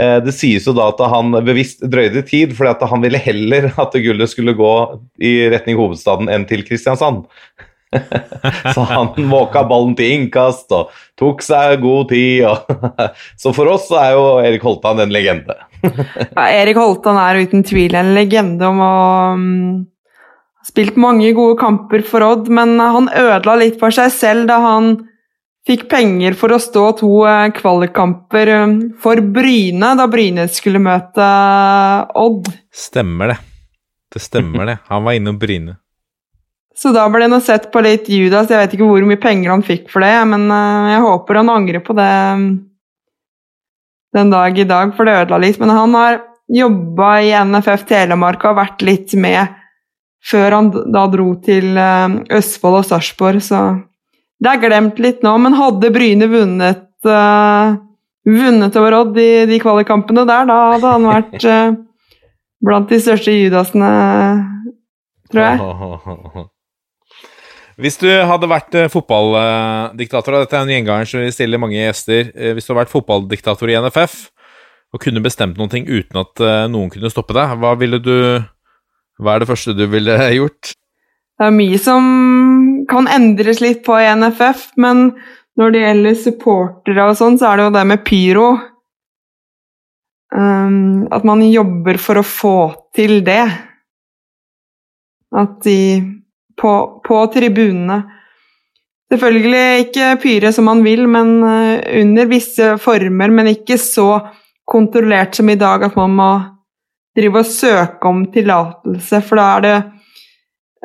eh, det sies jo da at han bevisst drøyde tid, fordi at han ville heller at gullet skulle gå i retning hovedstaden enn til Kristiansand. så han måka ballen til innkast og tok seg god tid. Og så for oss så er jo Erik Holtan en legende.
Ja, Erik Holtan er uten tvil en legende om å ha spilt mange gode kamper for Odd, men han ødela litt for seg selv da han fikk penger for å stå to eh, kvalikkamper eh, for Bryne da Bryne skulle møte eh, Odd.
Stemmer det. Det stemmer det. Han var innom Bryne.
Så da ble det sett på litt Judas. Jeg vet ikke hvor mye penger han fikk for det, men eh, jeg håper han angrer på det mm, den dag i dag, for det ødela litt. Men han har jobba i NFF Telemark og har vært litt med før han da dro til eh, Østfold og Sarpsborg, så det er glemt litt nå. Men hadde Bryne vunnet uh, vunnet over Odd i de kvalikkampene der, da hadde han vært uh, blant de største Judasene, tror jeg.
Hvis du hadde vært fotballdiktator, og dette er en gjenganger som vi stiller mange gjester Hvis du hadde vært fotballdiktator i NFF og kunne bestemt ting uten at noen kunne stoppe deg, hva ville du Hva er det første du ville gjort?
Det er mye som kan endres litt på i NFF, men når det gjelder supportere og sånn, så er det jo det med pyro. Um, at man jobber for å få til det. At de på, på tribunene Selvfølgelig ikke pyre som man vil, men eh, under visse former, men ikke så kontrollert som i dag at man må drive og søke om tillatelse, for da er det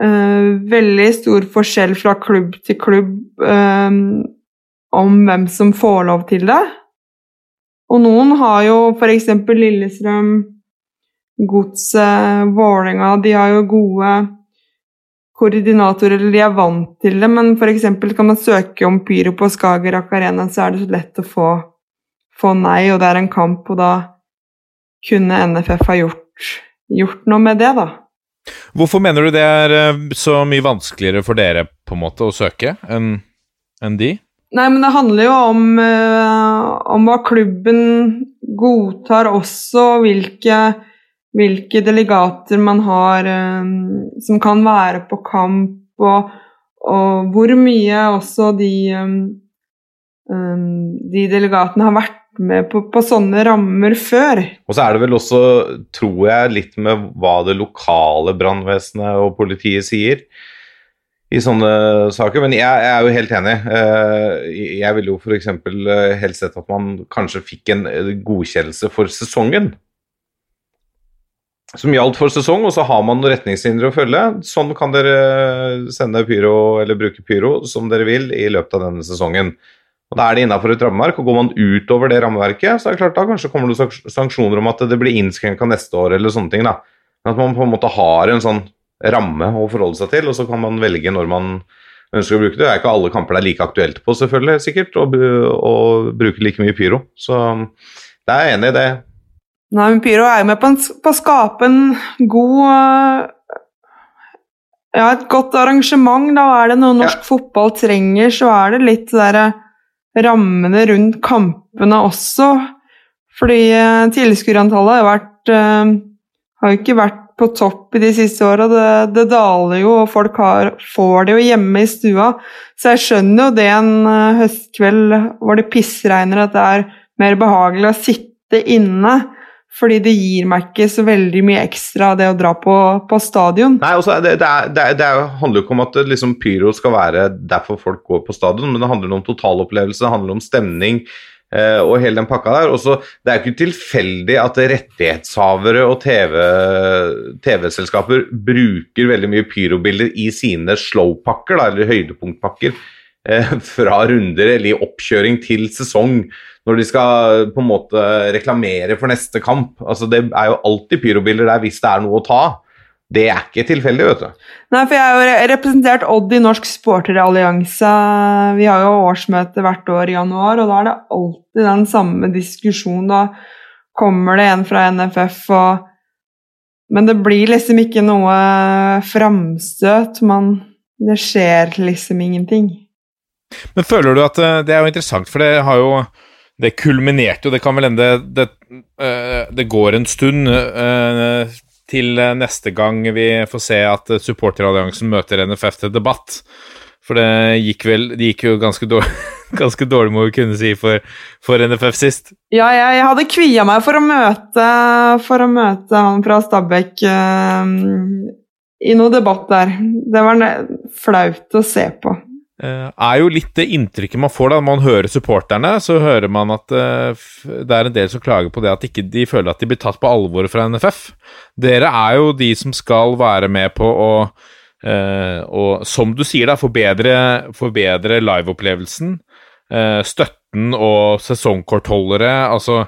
uh, veldig stor forskjell fra klubb til klubb um, om hvem som får lov til det. Og noen har jo f.eks. Lillestrøm, Godset, Vålerenga De har jo gode koordinatorer, eller de er vant til det, men f.eks. kan man søke om pyro på Skagerrak Arena, så er det så lett å få, få nei, og det er en kamp, og da kunne NFF ha gjort, gjort noe med det, da.
Hvorfor mener du det er eh, så mye vanskeligere for dere på en måte å søke enn en de?
Nei, men det handler jo om, eh, om hva klubben godtar også, hvilke, hvilke delegater man har eh, som kan være på kamp, og, og hvor mye også de, eh, de delegatene har vært med på, på sånne rammer før.
Og så er det vel også, tror jeg, litt med hva det lokale brannvesenet og politiet sier i sånne saker. Men jeg, jeg er jo helt enig. Eh, Jeg ville jo f.eks. helst sett at man kanskje fikk en eh, godkjennelse for sesongen. Som gjaldt for sesong, og så har man noen retningslinjer å følge. Sånn kan dere sende pyro eller bruke pyro som dere vil i løpet av denne sesongen. Og Da er det innafor et rammeverk, og går man utover det rammeverket, så er det klart da kanskje kommer det sanksjoner om at det blir innskrenka neste år, eller sånne ting. da. Men At man på en måte har en sånn ramme å forholde seg til, og så kan man velge når man ønsker å bruke det. Det er ikke alle kamper det er like aktuelt på, selvfølgelig, sikkert, å, å bruke like mye pyro. Så det er jeg enig i det.
Nei, men Pyro er jo med på, en, på å skape en god øh, Ja, et godt arrangement. Da er det noe norsk fotball trenger, så er det litt det derre rammene rundt kampene også. Fordi uh, tilskuerantallet har øh, Har jo ikke vært på topp i de siste åra. Det, det daler jo, og folk har, får det jo hjemme i stua. Så jeg skjønner jo det en øh, høstkveld hvor det pissregner, at det er mer behagelig å sitte inne. Fordi det gir meg ikke så veldig mye ekstra det å dra på, på stadion.
Nei, også, er det, det, er, det, det er, handler jo ikke om at liksom, pyro skal være derfor folk går på stadion, men det handler om totalopplevelse, det handler om stemning eh, og hele den pakka der. Også, det er jo ikke tilfeldig at rettighetshavere og TV TV-selskaper bruker veldig mye pyrobilder i sine slowpakker, eller høydepunktpakker, fra runder eller i oppkjøring til sesong når de skal på en måte reklamere for neste kamp. Altså, det er jo alltid pyrobilder der hvis det er noe å ta. Det er ikke tilfeldig, vet du.
Nei, for jeg har jo representert Odd i Norsk Sporterallianse. Vi har jo årsmøte hvert år i januar, og da er det alltid den samme diskusjonen. Da kommer det en fra NFF og Men det blir liksom ikke noe framstøt. Man Det skjer liksom ingenting.
Men føler du at eh, Det er jo interessant, for det har jo Det kulminerte jo, det kan vel hende det, eh, det går en stund eh, til neste gang vi får se at supporteralliansen møter NFF til debatt. For det gikk vel Det gikk jo ganske dårlig, ganske dårlig må vi kunne si, for, for NFF sist.
Ja, jeg, jeg hadde kvia meg for å møte, for å møte han fra Stabæk uh, i noe debatt der. Det var flaut å se på.
Eh, er jo litt det inntrykket man får da man hører supporterne. Så hører man at eh, det er en del som klager på det at ikke de føler at de blir tatt på alvor fra NFF. Dere er jo de som skal være med på å eh, og som du sier, da, forbedre, forbedre liveopplevelsen. eh, støtten og sesongkortholdere. Altså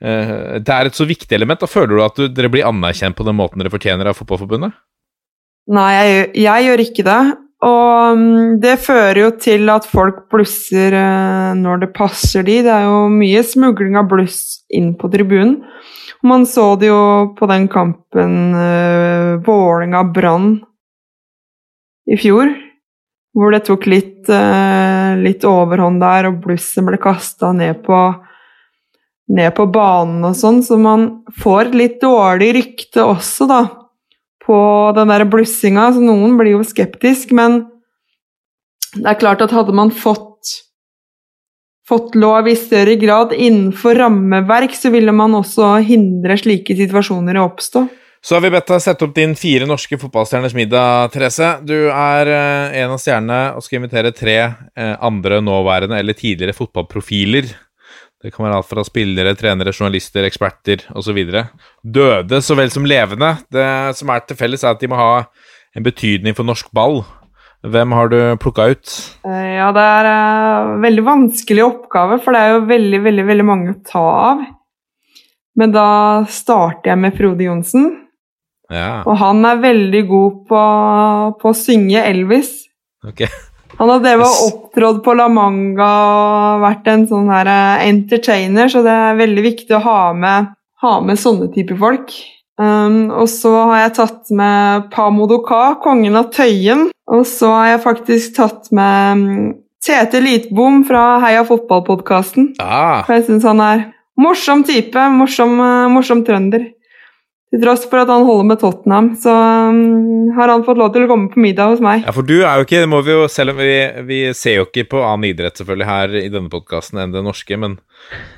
eh, Det er et så viktig element. Da føler du at dere blir anerkjent på den måten dere fortjener av Fotballforbundet?
Nei, jeg, jeg gjør ikke det. Og mm, det fører jo til at folk blusser eh, når det passer de. Det er jo mye smugling av bluss inn på tribunen. Man så det jo på den kampen uh, Vålerenga-Brann i fjor, hvor det tok litt, eh, litt overhånd der, og blusset ble kasta ned ned på banen og sånn, så man får litt dårlig rykte også, da på den der blussinga, så noen blir jo skeptisk, men det er klart at hadde man fått fått lov i større grad innenfor rammeverk, så ville man også hindre slike situasjoner å oppstå.
Så har vi bedt deg sette opp din fire norske fotballstjerners middag, Therese. Du er eh, en av stjernene og skal invitere tre eh, andre nåværende eller tidligere fotballprofiler. Det kan være alt fra spillere, trenere, journalister, eksperter osv. Døde så vel som levende. Det som er til felles, er at de må ha en betydning for norsk ball. Hvem har du plukka ut?
Eh, Ja, det er en veldig vanskelig oppgave, for det er jo veldig, veldig, veldig mange å ta av. Men da starter jeg med Frode Johnsen.
Ja,
Og han er veldig god på, på å synge Elvis.
ok.
Han har drevet og opptrådt på La Manga og vært en sånn her eh, entertainer, så det er veldig viktig å ha med, ha med sånne typer folk. Um, og så har jeg tatt med Pamodoka, kongen av Tøyen. Og så har jeg faktisk tatt med mm, Tete Litbom fra Heia fotball-podkasten.
Ah,
For jeg syns han er morsom type, morsom, eh, morsom trønder. Til tross for at han holder med Tottenham, så um, har han fått lov til å komme på middag hos meg.
ja, for du er jo ikke det må vi jo, Selv om vi, vi ser jo ikke på annen idrett selvfølgelig her i denne podkasten enn det norske, men,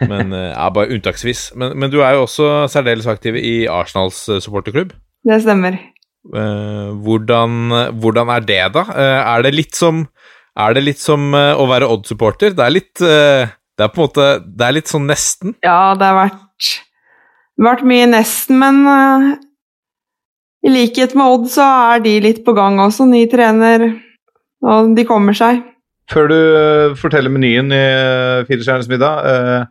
men eh, ja, bare unntaksvis. Men, men du er jo også særdeles aktiv i Arsenals eh, supporterklubb.
Det stemmer.
Eh, hvordan, hvordan er det, da? Eh, er det litt som det litt som eh, å være Odd-supporter? Det er litt eh, Det er på en måte Det er litt sånn nesten.
Ja, det har vært, vært mye nesten, men eh, i likhet med Odd så er de litt på gang også. Ny trener, og de kommer seg.
Før du eh, forteller menyen i uh, Firestjerners middag uh,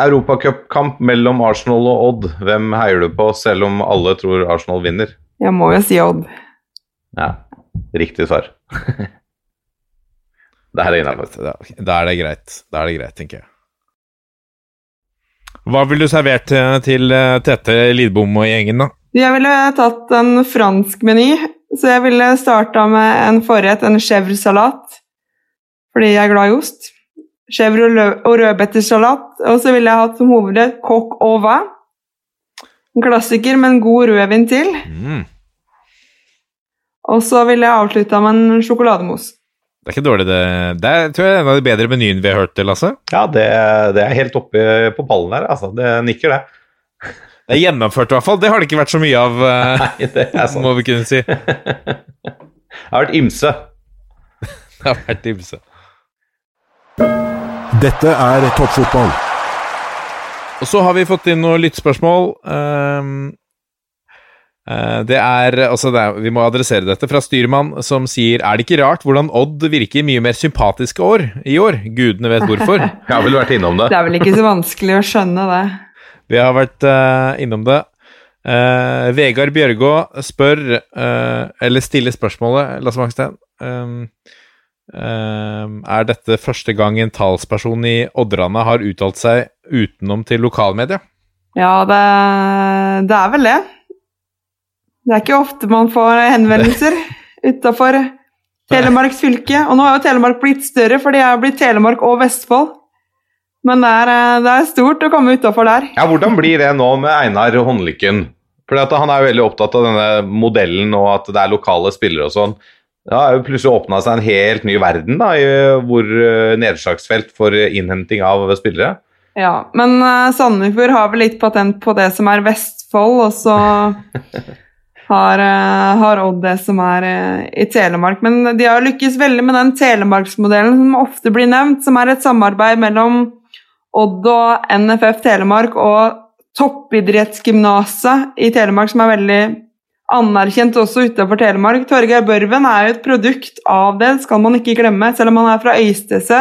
Europacupkamp mellom Arsenal og Odd. Hvem heier du på, selv om alle tror Arsenal vinner?
Jeg må jo si Odd.
Ja, riktig svar. det her er innafor.
Da, da er det greit. Da er det greit, tenker jeg. Hva vil du servert til, til eh, Tete Lidbom og gjengen, da?
Jeg ville tatt en fransk meny, så jeg ville starta med en forrett, en chèvre-salat, fordi jeg er glad i ost. Chèvre og rødbettersalat. Og så ville jeg hatt som hovedrett coq au vin. En klassiker med en god rødvin til.
Mm.
Og så ville jeg avslutta med en sjokolademousse.
Det er ikke dårlig, det. Det er, tror jeg er en av de bedre menyene vi har hørt, Lasse.
Ja, det, det er helt oppe på pallen her, altså. Det nikker, det.
Det er gjennomført, i hvert fall. Det har det ikke vært så mye av, eh,
Nei, det er sant.
må vi kunne si.
Det har vært ymse.
Det har vært ymse.
Dette er toppfotball.
Og så har vi fått inn noen lyttspørsmål. Ehm, eh, det er Altså, det er, vi må adressere dette fra styrmann, som sier Er det ikke rart hvordan Odd virker mye mer sympatiske år i år? Gudene vet hvorfor.
Jeg har vel vært innom det.
Det er vel ikke så vanskelig å skjønne det.
Vi har vært uh, innom det. Uh, Vegard Bjørgå spør, uh, eller stiller spørsmålet, Lasse Mangstein um, ehm, Er dette første gang en talsperson i Odderane har uttalt seg utenom til lokalmedia?
Ja, det, det er vel det. Det er ikke ofte man får henvendelser utafor Telemarks fylke. Og nå har jo Telemark blitt større, for det er blitt Telemark og Vestfold. Men det er, eh, det er stort å komme utafor der.
Ja, Hvordan blir det nå med Einar Håndlykken? For Han er jo veldig opptatt av denne modellen og at det er lokale spillere og sånn. Det har jo plutselig åpna seg en helt ny verden, da, i hvor eh, nedslagsfelt for innhenting av spillere.
Ja, men Sandefjord har vel litt patent på det som er Vestfold, og så har, eh, har Odd det som er eh, i Telemark. Men de har lykkes veldig med den telemarksmodellen som ofte blir nevnt, som er et samarbeid mellom Odd og NFF Telemark og toppidrettsgymnaset i Telemark, som er veldig anerkjent også utenfor Telemark. Torgeir Børven er jo et produkt av det, skal man ikke glemme. Selv om han er fra Øystese,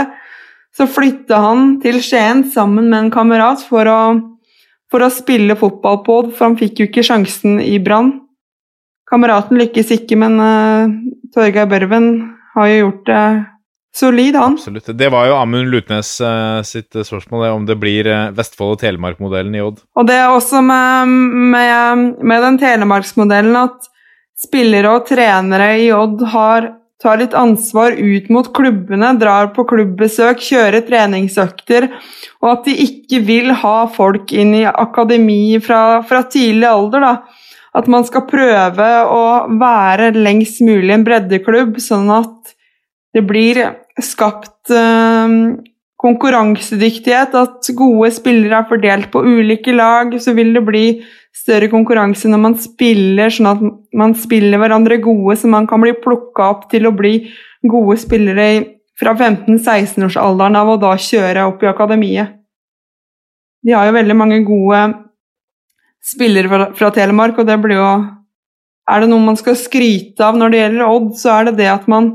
så flytta han til Skien sammen med en kamerat for å, for å spille fotball på Odd, for han fikk jo ikke sjansen i Brann. Kameraten lykkes ikke, men uh, Torgeir Børven har jo gjort det solid, han.
Absolutt. Det var jo Amund Lutnes uh, sitt spørsmål, det, om det blir uh, Vestfold- og Telemark-modellen i Odd.
Og det er også med, med, med den telemarksmodellen at spillere og trenere i Odd har, tar litt ansvar ut mot klubbene, drar på klubbbesøk, kjører treningsøkter, og at de ikke vil ha folk inn i akademi fra, fra tidlig alder. da at man skal prøve å være lengst mulig en breddeklubb, sånn at det blir skapt eh, konkurransedyktighet, at gode spillere er fordelt på ulike lag. Så vil det bli større konkurranse når man spiller, sånn at man spiller hverandre gode, så man kan bli plukka opp til å bli gode spillere fra 15-16-årsalderen av og da kjøre opp i akademiet. De har jo veldig mange gode spillere fra, fra Telemark, og det blir jo Er det noe man skal skryte av når det gjelder Odd, så er det det at man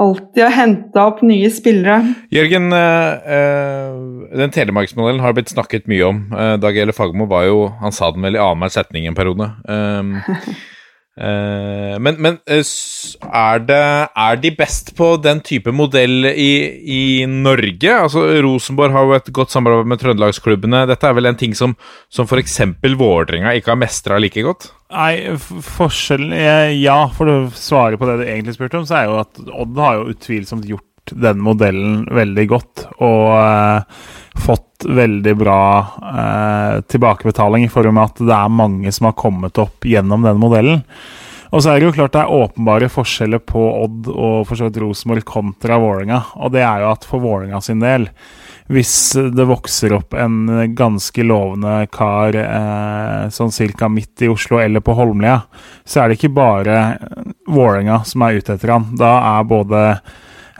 alltid har henta opp nye spillere.
Jørgen, eh, den telemarksmodellen har blitt snakket mye om. Eh, Dag Ele Fagermo var jo Han sa den vel i annenhver setning en periode. Eh, eh, men, men er, det, er de best på den type modell i, i Norge? Altså Rosenborg har jo et godt samarbeid med trøndelagsklubbene. Dette er vel en ting som, som f.eks. Vålerenga ikke har mestra like godt?
Nei, forskjellen Ja, for å svare på det du egentlig spurte om, så er jo at Odd har jo utvilsomt gjort den modellen veldig godt. Og eh, fått veldig bra eh, tilbakebetaling i form av at det er mange som har kommet opp gjennom den modellen. Og så er det jo klart det er åpenbare forskjeller på Odd og for så vidt Rosenborg kontra Vålerenga. Og det er jo at for Vålerenga sin del hvis det vokser opp en ganske lovende kar eh, sånn cirka midt i Oslo eller på Holmlia, så er det ikke bare Vålerenga som er ute etter han. Da er både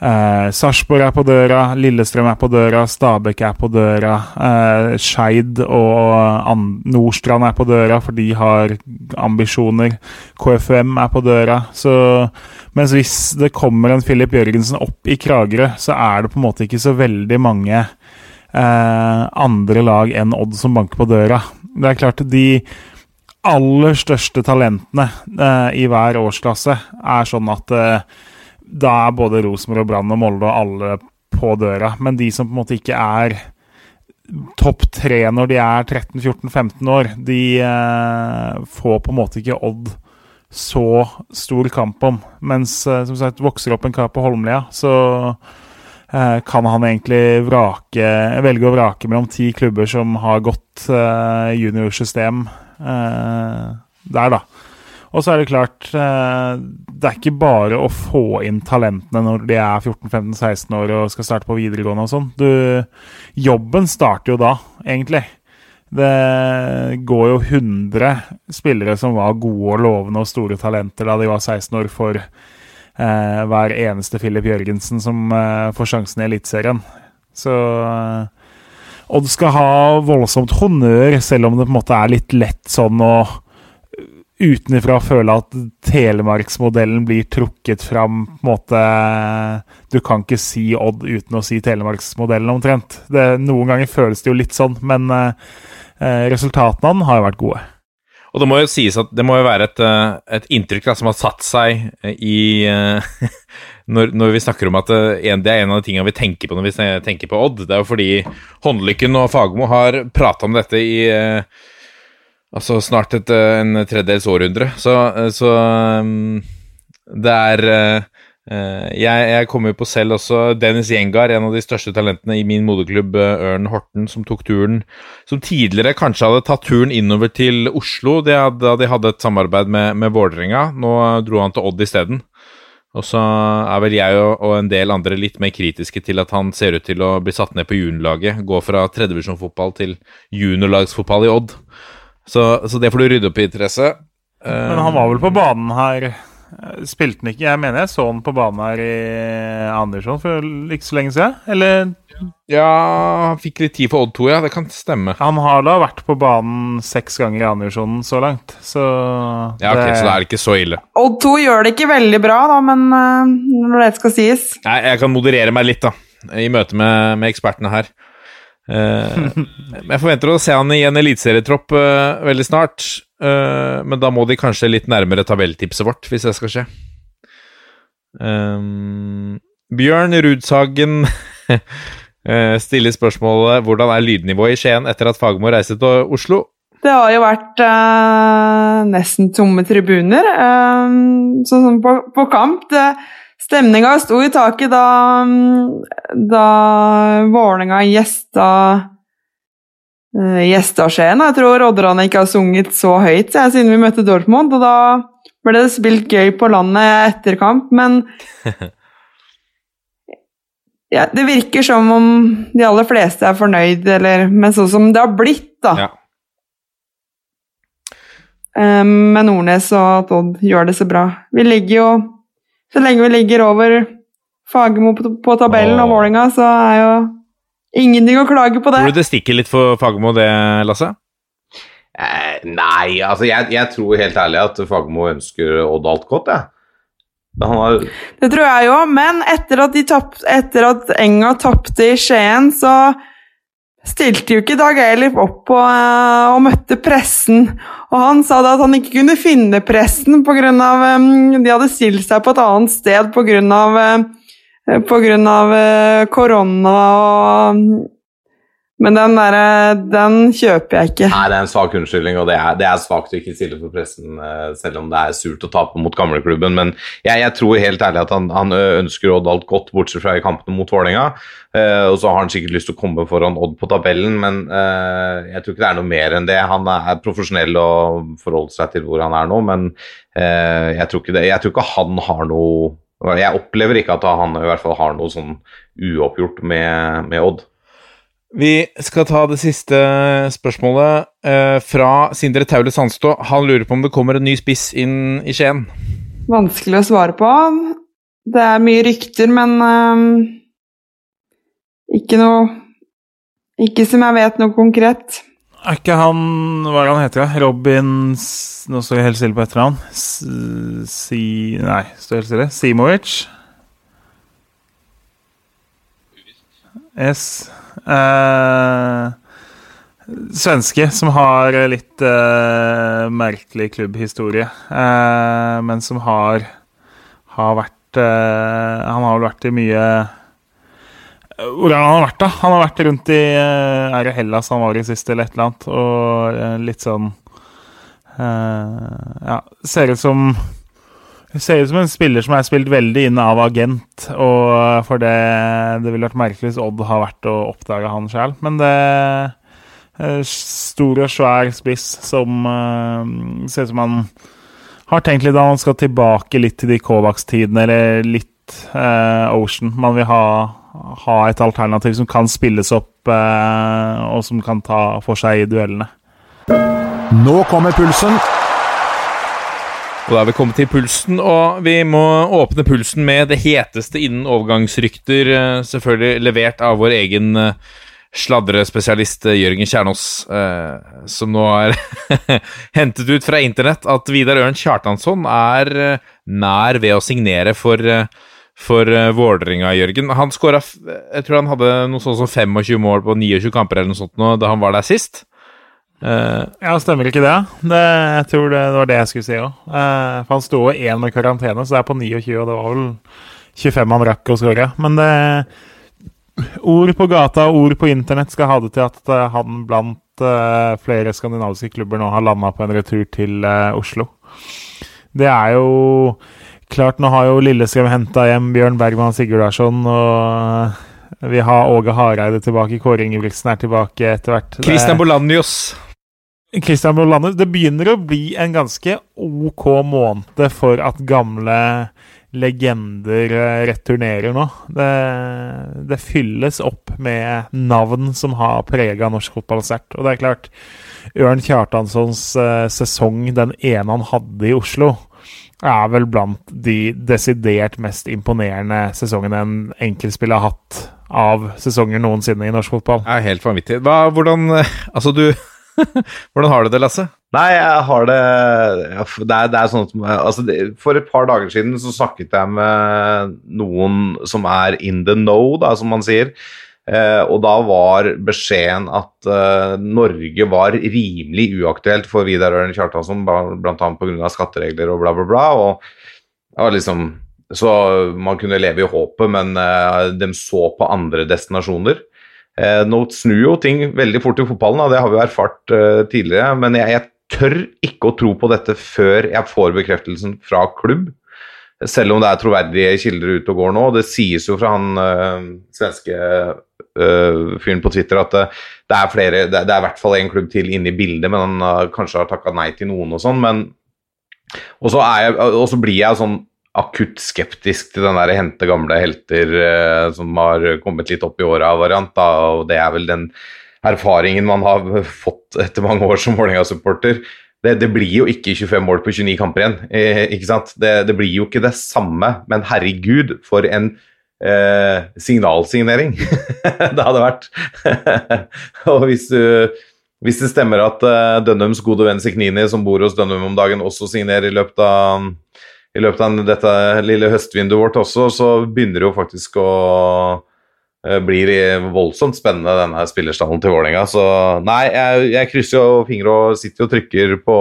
eh, Sarpsborg er på døra, Lillestrøm er på døra, Stabæk er på døra, eh, Skeid og Nordstrand er på døra, for de har ambisjoner. KFUM er på døra. Så mens hvis det kommer en Filip Jørgensen opp i Kragerø, så er det på en måte ikke så veldig mange eh, andre lag enn Odd som banker på døra. Det er klart de aller største talentene eh, i hver årsklasse er sånn at eh, da er både Rosenborg Brann og Molde og alle på døra. Men de som på en måte ikke er topp tre når de er 13-14-15 år, de eh, får på en måte ikke Odd så stor kamp om. Mens eh, som sagt, vokser opp en kar på Holmlia, så Eh, kan han egentlig vrake, velge å vrake mellom ti klubber som har godt uh, juniorsystem uh, der, da. Og så er det klart, uh, det er ikke bare å få inn talentene når de er 14-15-16 år og skal starte på videregående og sånn. Jobben starter jo da, egentlig. Det går jo 100 spillere som var gode og lovende og store talenter da de var 16 år, for eh, hver eneste Filip Jørgensen som eh, får sjansen i Eliteserien. Så eh, Odd skal ha voldsomt honnør, selv om det på en måte er litt lett sånn å utenfra føle at telemarksmodellen blir trukket fram på en måte Du kan ikke si Odd uten å si telemarksmodellen, omtrent. Det, noen ganger føles det jo litt sånn, men eh, resultatene av den har jo vært gode.
Og det må jo sies at det må jo være et, eh, et inntrykk da, som har satt seg i uh, når, når, vi snakker om at det er en av de tingene vi tenker på når vi tenker på Odd. Det er jo fordi Håndlykken og Fagermo har prata om dette i altså snart et, en tredjedels århundre. Så, så um, det er uh, Eh, jeg, jeg kommer på selv også Dennis Gjengar, en av de største talentene i min moderklubb eh, Ørn Horten, som tok turen Som tidligere kanskje hadde tatt turen innover til Oslo da de, de hadde et samarbeid med, med Vålerenga. Nå dro han til Odd isteden. Og så er vel jeg og, og, en del andre litt mer kritiske til at han ser ut til å bli satt ned på juniorlaget. Gå fra tredjevisjonsfotball til juniorlagsfotball i Odd. Så, så, det får du rydde opp i, Therese.
Men han var vel på banen her eh, Spilte han ikke Jeg mener jeg så han på banen her i Andersson for ikke så lenge siden. Eller
Ja, han fikk litt tid for Odd 2, ja. Det kan stemme.
han har da vært på banen seks ganger i Andersson så langt, så
Ja, ok, Så da er det ikke så ille.
Odd 2 gjør det ikke veldig bra, da, men eh, når det skal sies
Nei, jeg kan moderere meg litt, da. I møte med, med ekspertene her. Eh, jeg forventer å se han i en eliteserietropp eh, veldig snart. Eh, men da må de kanskje litt nærmere tabelltipset vårt, hvis det skal skje. Bjørn Rudshagen stiller spørsmålet hvordan er lydnivået i Skien etter at Fagermo reiste til Oslo.
Det har jo vært eh, nesten tomme tribuner. eh, sånn som på, på kamp. Det, stemninga sto i taket da, mm, da Vålerenga gjesta uh, gjesta Skien. Jeg tror Odderne ikke har sunget så høyt jeg, siden vi møtte Dortmund. Og da ble det spilt gøy på landet etter kamp, men ja, Det virker som om de aller fleste er fornøyd, eller, men sånn som det har blitt, da.
Ja.
Eh, med Nordnes og at Odd gjør det så bra. Vi ligger jo Så lenge vi ligger over Fagermo på, på tabellen og. Vålerenga, så er jo ingenting å klage på det.
Tror du det stikker litt for Fagermo, det, Lasse?
Eh, nei, altså jeg, jeg tror helt ærlig at Fagermo ønsker Odd alt godt, jeg. Ja. har
Det tror jeg jo, men etter at, de tapp, etter at Enga tapte i Skien, så stilte jo ikke Dag Eilif opp på, eh, og møtte pressen. Og han sa da at han ikke kunne finne pressen pga. Um, de hadde stilt seg på et annet sted pga. Uh, eh, korona og Men den der, Den kjøper jeg ikke.
Nei, det er en svak unnskyldning, og det er, det er svakt å ikke stille for pressen, eh, selv om det er surt å tape mot gamleklubben. Men jeg, jeg tror helt ærlig at han, han ønsker Odd alt godt, bortsett fra i kampene mot Vålerenga. Uh, og så har han sikkert lyst til å komme foran Odd på tabellen, men uh, jeg tror ikke det er noe mer enn det. Han er profesjonell og forholder seg til hvor han er nå, men uh, jeg, tror ikke det, jeg tror ikke han har noe Jeg opplever ikke at han i hvert fall har noe sånn uoppgjort med, med Odd.
Vi skal ta det siste spørsmålet eh, fra Sindre Taule Sandstå. Han lurer på om det kommer en ny spiss inn i Skien.
Vanskelig å svare på. Det er mye rykter, men eh, ikke noe Ikke som jeg vet noe konkret.
Er ikke han Hva er det han heter? da? Robin Nå står jeg helt stille på etternavn. S- Si... Nei, står helt stille. Simovic? Yes. Eh, svenske som har litt eh, merkelig klubbhistorie, eh, men som har har vært Han har vel vært i mye hvor har han vært, da? Han har vært rundt i Er det Hellas han var i sist, eller et eller annet? Og litt sånn Ja, ser ut som Ser ut som en spiller som er spilt veldig inn av agent. Og for det Det ville vært merkelig hvis Odd har vært og oppdaga han sjøl. Men det eh, Stor og svær spiss som uh, ser ut som han har tenkt litt at han skal tilbake litt til de Kovacs-tidene, eller litt uh, Ocean. Man vil ha, ha et alternativ som kan spilles opp, uh, og som kan ta for seg i duellene.
Nå kommer pulsen.
Og da er vi kommet til pulsen, og vi må åpne pulsen med det heteste innen overgangsrykter, eh, selvfølgelig levert av vår egen eh, sladrespesialist eh, Jørgen Kjernås, som nå er hentet ut fra internett at Vidar Ørn Kjartansson er nær ved å signere for, for Vålerenga, Jørgen. Han skåra Jeg tror han hadde noe sånt som 25 mål på 29 kamper eller noe sånt nå, da han var der sist. Eh,
Ja, stemmer ikke det? det jeg tror det, var det jeg skulle si òg. Uh, for han sto jo én med karantene, så det er på 29, og det var vel 25 han rakk å skåre. Men det Ord på gata og ord på internett skal ha det til at eh, han blant uh, flere skandinaviske klubber nå har landa på en retur til eh, Oslo. Det er jo klart, nå har jo Lillestrøm henta hjem Bjørn Bergman Sigurdarsson, og eh, vi har Åge Hareide tilbake, Kåre Ingebrigtsen er tilbake etter hvert.
Christian Bolanios.
Christian Bolander, det begynner å bli en ganske ok måned for at gamle legender eh, returnerer nå. Det, det fylles opp med navn som har prega norsk fotball sterkt. Og det er klart, Ørn Kjartanssons eh, sesong, den ene han hadde i Oslo, er vel blant de desidert mest imponerende sesongene en enkeltspiller har hatt av sesonger noensinne i norsk fotball.
Det er helt vanvittig. Hva, hvordan eh, Altså, du Hvordan har du det, Lasse?
Nei, jeg har det Det er, det er sånn at altså, For et par dager siden så snakket jeg med noen som er in the know, da, som man sier. Eh, og da var beskjeden at eh, Norge var rimelig uaktuelt for Vidar Ørn Kjartansson, bl.a. pga. skatteregler og bla, bla, bla. Og liksom Så man kunne leve i håpet, men eh, de så på andre destinasjoner. Eh, nå snur jo ting veldig fort i fotballen, og det har vi jo erfart eh, tidligere. Men jeg, jeg, tør ikke å tro på dette før jeg får bekreftelsen fra klubb. Selv om det er troverdige kilder ute og går nå. Det sies jo fra han øh, svenske øh, fyren på Twitter at det, det er flere, det, det er i hvert fall én klubb til inne i bildet, men han øh, kanskje har takka nei til noen og sånn. men og så, jeg, og så blir jeg sånn akutt skeptisk til den der hente gamle helter eh, som har kommet litt opp i åra-variant. Og det er vel den erfaringen man har fått etter mange år som Vålerenga-supporter. Det, det, blir jo ikke 25 mål på 29 kamper igjen. Eh, ikke sant? Det, det, blir jo ikke det samme, men herregud, for en eh, signalsignering det hadde vært. og hvis, du, hvis det stemmer at uh, Dønnums gode venn Siknini, som bor hos Dønnum om dagen, også signerer i løpet av i løpet av dette lille høstvinduet vårt også, så begynner det jo faktisk å eh, bli voldsomt spennende, denne spillerstallen til Vålerenga. Så nei, jeg, jeg krysser jo fingre og sitter og trykker på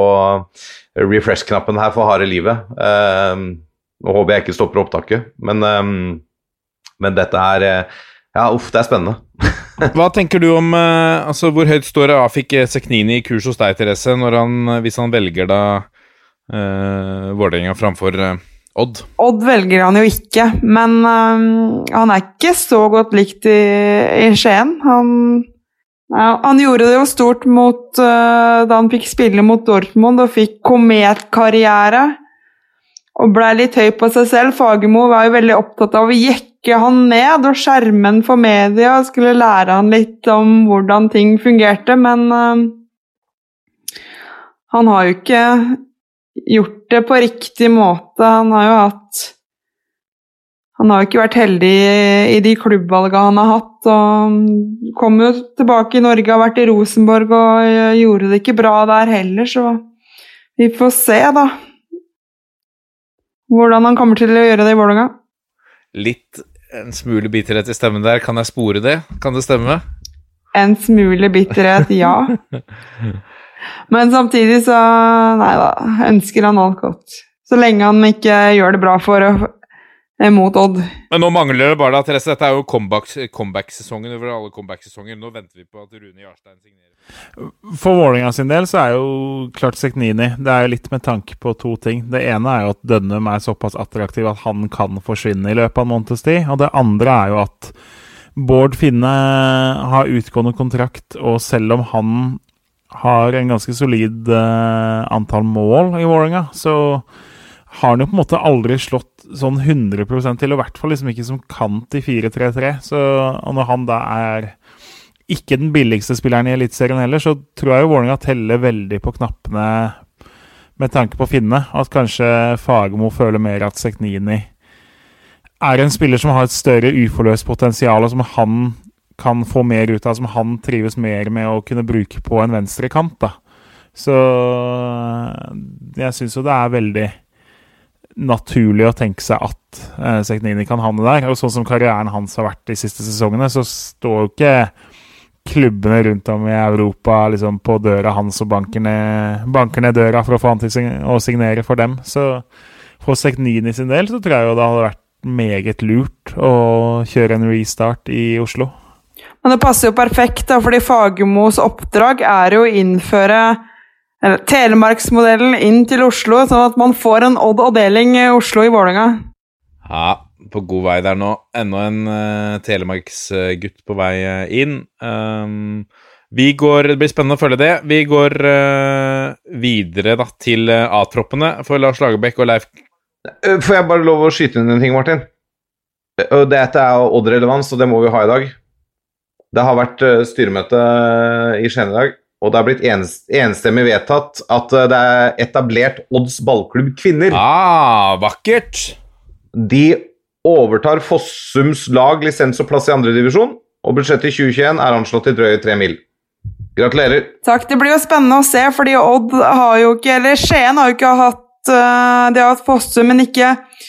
refresh-knappen her for harde livet. Um, nå håper jeg ikke stopper opptaket, men, um, men dette er Ja, uff, det er spennende.
Hva tenker du om altså Hvor høyt står Afik Seknini i kurs hos deg, Therese, han, hvis han velger da uh, Vålerenga framfor uh, Odd?
Odd velger han jo ikke, men uh, han er ikke så godt likt i, i Skien. Han, ja, han, gjorde det jo stort mot, uh, da han fikk spille mot Dortmund og fikk kometkarriere. Og blei litt høy på seg selv. Fagermo var jo veldig opptatt av å jekke han ned og skjerme han for media og skulle lære han litt om hvordan ting fungerte, men han har jo ikke gjort det på riktig måte. Han har jo hatt Han har jo ikke vært heldig i de klubbvalgene han har hatt. og Kom jo tilbake i Norge, har vært i Rosenborg og gjorde det ikke bra der heller, så vi får se, da. Hvordan han kommer til å gjøre det i Vålerenga.
Litt en smule bitterhet i stemmen der. Kan jeg spore det? Kan det stemme?
En smule bitterhet, ja. Men samtidig så Nei da, ønsker han alt godt. Så lenge han ikke gjør det bra for mot Odd.
Men nå mangler det bare da, Therese. Dette er jo comeback-sesongen comeback over alle comeback-sesonger. Nå venter vi på at Rune Jarstein signerer.
For Vålerenga sin del så er jo klart Seknini Det er jo litt med tanke på to ting. Det ene er jo at Dønnum er såpass attraktiv at han kan forsvinne i løpet av en måneds tid. Og det andre er jo at Bård Finne har utgående kontrakt, og selv om han har en ganske solid uh, antall mål i Vålerenga, så har han jo på en måte aldri slått sånn 100 til, og i hvert fall liksom ikke som kant i 4-3-3. Så når han da er ikke den billigste spilleren i Eliteserien heller, så tror jeg jo Vålerenga teller veldig på knappene med tanke på å finne. At kanskje Fagermo føler mer at Seknini er en spiller som har et større uforløst potensial, og som han kan få mer ut av, som han trives mer med å kunne bruke på en venstrekant. da. Så jeg syns jo det er veldig naturlig å tenke seg at eh, Sekhnini kan havne der. Og sånn som karrieren hans har vært de siste sesongene, så står jo ikke klubbene rundt om i Europa liksom på døra hans og banker ned, banker ned døra for å få han til å signere for dem. Så for Sekhnini sin del så tror jeg jo det hadde vært meget lurt å kjøre en restart i Oslo.
Men det passer jo perfekt, da, fordi Fagermos oppdrag er jo å innføre Telemarksmodellen inn til Oslo, sånn at man får en Odd-avdeling i Oslo i Vålerenga.
Ja, på god vei der nå. Enda en uh, telemarksgutt på vei uh, inn. Um, vi går, Det blir spennende å følge det. Vi går uh, videre da, til A-troppene for Lars Lagerbäck og Leif
Eh, Får jeg bare lov å skyte inn en ting, Martin? Eh, Dette er Odd-relevans, og det må vi ha i dag. Det har vært eh, styremøte i Skien i dag, og det har blitt ens enstemmig vedtatt at eh, det er etablert Odds ballklubb kvinner.
Ah, vakkert!
De overtar Fossums lag lisens og plass i andredivisjon, og budsjettet i 2021 er anslått til drøye tre mil. Gratulerer.
Takk, det blir jo spennende å se, fordi Odd har jo ikke Eller Skien har jo ikke hatt eh, De har hatt Fossum, men ikke eh,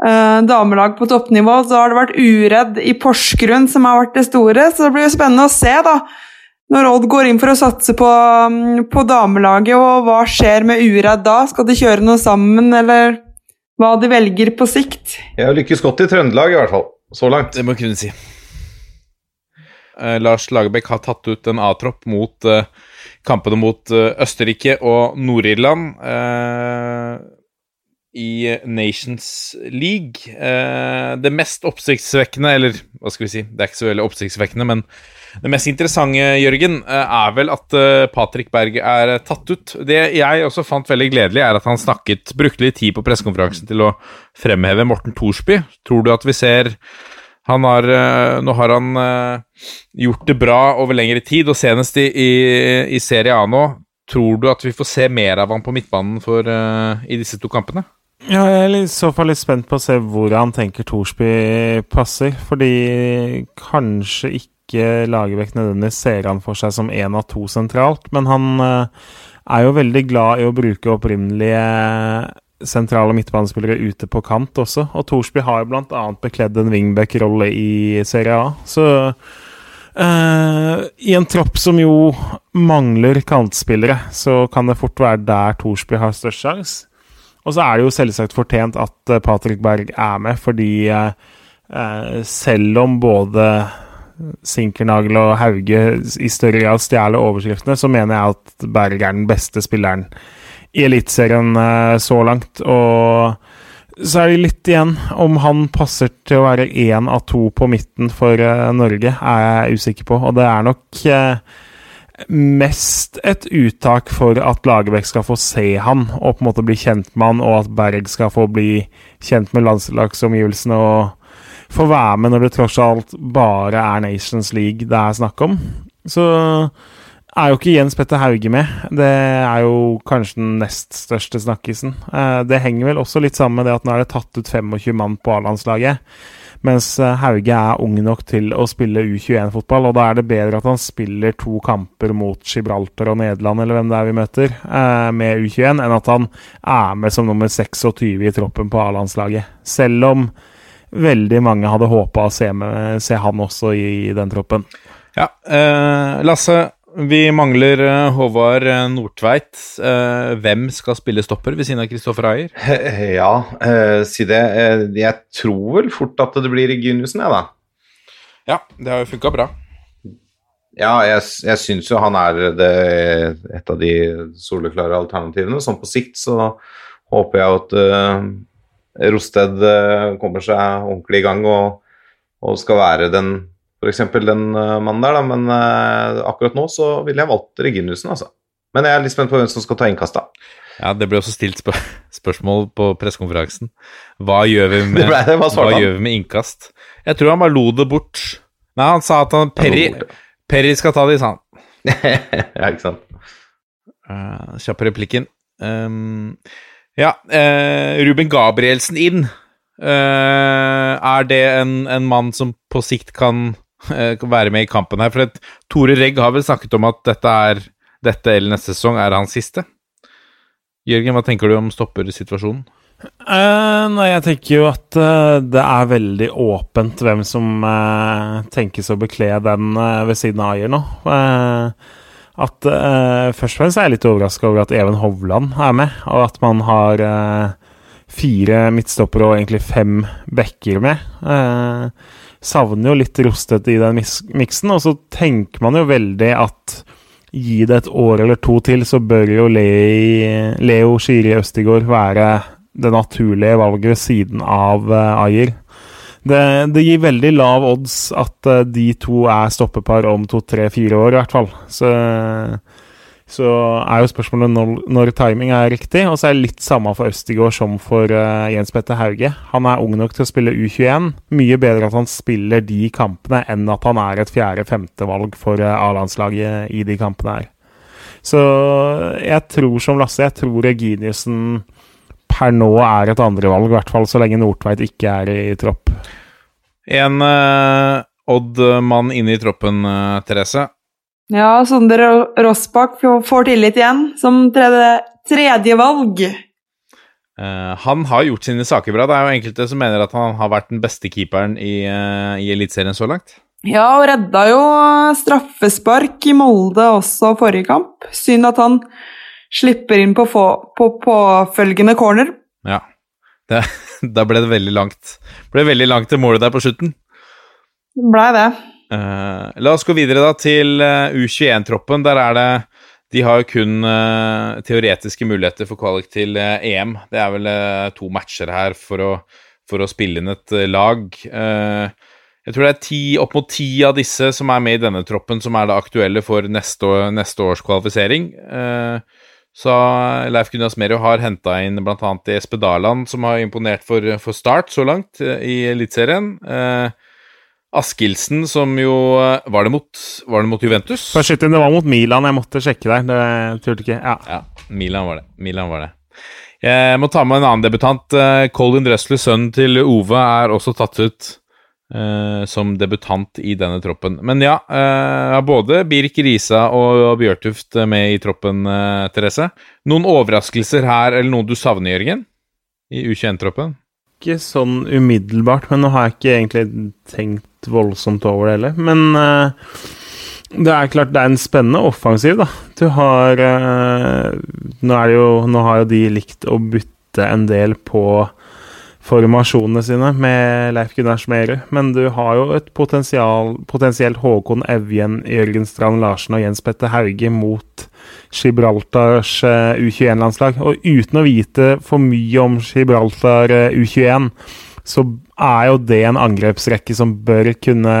damelag på toppnivå. Så har det vært Uredd i Porsgrunn som har vært det store, så det blir jo spennende å se, da. Når Odd går inn for å satse på, mm, på damelaget, og hva skjer med Uredd da? Skal de kjøre noe sammen, eller hva de velger på sikt?
Jeg har lykkes godt i Trøndelag, i hvert fall. Så langt.
Det må kunne si. Eh, Lars Lagerbäck har tatt ut en A-tropp mot eh, kampene mot eh, Østerrike og Nord-Irland eh, i Nations League. Eh, det mest oppsiktsvekkende, eller hva skal vi si, det er ikke så veldig oppsiktsvekkende, men det mest interessante, Jørgen, eh, er vel at eh, Patrick Berg er tatt ut. Det jeg også fant veldig gledelig, er at han snakket, brukte litt tid på pressekonferansen til å fremheve Morten Thorsby. Tror du at vi ser han har, nå har han gjort det bra over lengre tid, og senest i, i, i Serie A nå. Tror du at vi får se mer av han på midtbanen for, i disse to kampene?
Ja, jeg er i så fall litt spent på å se hvor han tenker Thorsby passer. Fordi kanskje ikke Lagerbäck nødvendigvis ser han for seg som én av to sentralt. Men han eh, er jo veldig glad i å bruke opprinnelige sentrale midtbanespillere ute på kant også. Og Thorsby har jo bl.a. bekledd en wingback-rolle i Serie A. Så eh, i en tropp som jo mangler kantspillere, så kan det fort være der Thorsby har størst sjanse. Og så er det jo selvsagt fortjent at eh, Patrick Berg er med, fordi eh, eh, selv om både Sinkernagel og Hauge i større grad stjeler overskriftene, så mener jeg at Berg er den beste spilleren i Eliteserien eh, så langt. Og så er det litt igjen om han passer til å være én av to på midten for eh, Norge, er jeg usikker på. Og det er nok eh, mest et uttak for at Lagerbäck skal få se han og på en måte bli kjent med han, og at Berg skal få bli kjent med landslagsomgivelsene og få være med når det tross alt bare er Nations League det er snakk om. Så er jo ikke Jens Petter Hauge med. Det er jo kanskje den nest største snakkisen. Eh, det henger vel også litt sammen med det at nå er det tatt ut 25 mann på A-landslaget. Mens eh, Hauge er ung nok til å spille U21-fotball, og da er det bedre at han spiller to kamper mot Gibraltar og Nederland, eller hvem det er vi møter, eh, med U21, enn at han er med som nummer 26 i troppen på A-landslaget. Selv om veldig mange hadde håpa å se, med, se, han også i, den troppen.
Ja, eh, Lasse. Vi mangler eh, Håvard Nordtveit. Eh, hvem skal spille stopper ved siden av Kristoffer Ayer?
Ja, eh, si det. Eh, jeg tror vel fort at det blir Reginiussen, jeg, da.
Ja, det har jo funka bra.
Ja, jeg, jeg syns jo han er det, et av de soleklare alternativene. Sånn på sikt så håper jeg at uh, Rosted kommer seg ordentlig i gang og, og skal være den f.eks. den uh, mannen der, da. Men uh, akkurat nå så ville jeg valgt Reginiussen, altså. Men jeg er litt spent på hvem som skal ta innkasta.
Ja, det ble også stilt spør spørsmål på pressekonferansen. Hva gjør vi med,
Det det, hva
hva gjør vi med innkast? Jeg tror han bare lo det bort. Nei, han sa at han Perry, Perry skal ta det, sa han.
ja, ikke sant.
Uh, kjapp replikken. Um, ja, uh, Ruben Gabrielsen inn. Uh, er det en, en mann som på sikt eh, kan være med i kampen her? For at Tore Regg har vel snakket om at dette, er, dette eller neste sesong er hans siste. Jørgen, hva tenker du om stoppersituasjonen?
Uh, nei, jeg tenker jo at uh, det er veldig åpent hvem som uh, tenkes å bekle den eh, ved siden av Ayer nå. Eh, at eh, Først og fremst er jeg litt overraska over at Even Hovland er med, og at man har eh, fire midtstoppere og egentlig fem backer med. Eh, savner jo litt Rostet i den miksen, og så tenker man jo veldig at Gi det et år eller to til, så bør jo Le Leo Skiri Østigård være det naturlige valget ved siden av uh, Ayer. Det, det gir veldig lav odds at eh, de to er stoppepar om to, tre, fire år, i hvert fall. Så Så er jo spørsmålet når, når timing er riktig. Og så er det litt samme for Østigård som for uh, Jens Petter Hauge. Han er ung nok til å spille U21. Mye bedre at han spiller de kampene enn at han er et fjerde-femte valg for uh, A-landslaget i de kampene her. Så jeg tror som Lasse, jeg tror Reginiussen per nå er et andrevalg, i hvert fall så lenge Nordtveit ikke er i tropp.
En uh, Odd-mann inne i troppen, Therese.
Ja, Sondre Rossbakk får tillit igjen som tredje, tredje valg.
Uh, han har gjort sine saker bra. Det er jo enkelte som mener at han har vært den beste keeperen i, uh, i Eliteserien så langt.
Ja, og redda jo straffespark i Molde også forrige kamp. Synd at han slipper inn på, få, på påfølgende corner.
Ja, det, da ble det veldig langt. Det ble veldig langt til målet der på slutten.
Det blei det.
Uh, la oss gå videre da til uh, U21-troppen. Der er det De har jo kun uh, teoretiske muligheter for kvalik til EM. Det er vel to matcher her for å, for å spille inn et lag. jeg tror det er ti, opp mot ti av disse som er med i denne troppen, som er det aktuelle for neste, neste års kvalifisering. så Leif Gunnar Smerud har henta inn bl.a. Espedaland, som har imponert for, for Start så langt i Eliteserien. Uh, Askildsen, som jo eh, Var det mot, var det mot Juventus?
Det var mot Milan. Jeg måtte sjekke der. Det turte ikke. Ja.
ja. Milan var det. Milan var det. Jeg må ta med en annen debutant. Eh, Colin Dressler, sønnen til Ove, er også tatt ut uh, som debutant i denne troppen. Men ja, uh, både Birk Risa og Bjørtuft med i troppen, uh, Therese. Noen overraskelser her, eller noe du savner, Jørgen? I U21-troppen?
Ikke sånn umiddelbart, men nå har jeg ikke egentlig tenkt voldsomt over det heller. Men uh, det er klart det er en spennende offensiv, da. Du har uh, nå, jo, nå har jo de likt å bytte en del på formasjonene sine med Leif Gunnar Smerud, men du har jo et potensielt Håkon Evjen, Jørgen Strand Larsen og Jens Petter Hauge mot Gibraltars uh, U21-landslag. Og uten å vite for mye om Gibraltar U21, så er jo det en angrepsrekke som bør kunne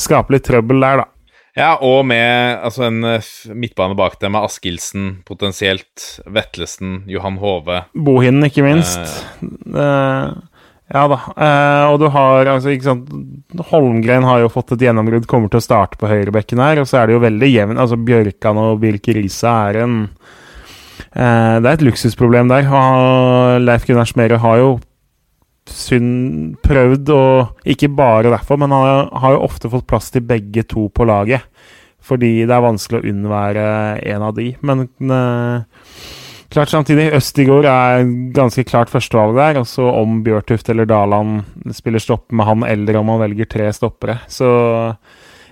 skape litt trøbbel der, da.
Ja, og med altså, en uh, midtbane bak dem med Askildsen, potensielt Vetlesen, Johan Hove
Bohinen, ikke minst. Eh, ja da. og du har altså, ikke sant Holmgren har jo fått et gjennombrudd, kommer til å starte på høyrebekken her. Og så er det jo veldig jevn. Altså, Bjørkan og Birke Riise er en Det er et luksusproblem der. Og Leif Gunnar Smerud har jo synd prøvd, og ikke bare derfor, men han har jo ofte fått plass til begge to på laget. Fordi det er vanskelig å unnvære en av de. Men uh, klart samtidig, Østigård er ganske klart førstevalg der. Altså om Bjørtuft eller Daland spiller stopp med han, eller om han velger tre stoppere. Så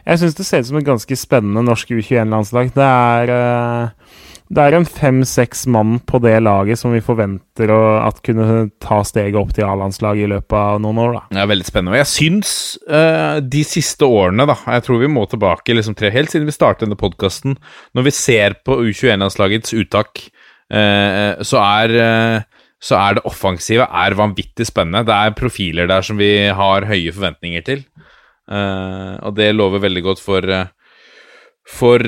jeg syns det ser ut som et ganske spennende norsk U21-landslag. Det er uh, det er en fem-seks mann på det laget som vi forventer å, at kunne ta steget opp til A-landslaget i løpet av noen år. da.
Ja, Veldig spennende. Og jeg syns uh, de siste årene, da Jeg tror vi må tilbake liksom tre, helt siden vi startet denne podkasten. Når vi ser på U21-landslagets uttak, så er uh, så er det offensive er vanvittig spennende. Det er profiler der som vi har høye forventninger til. og det lover veldig godt for, for,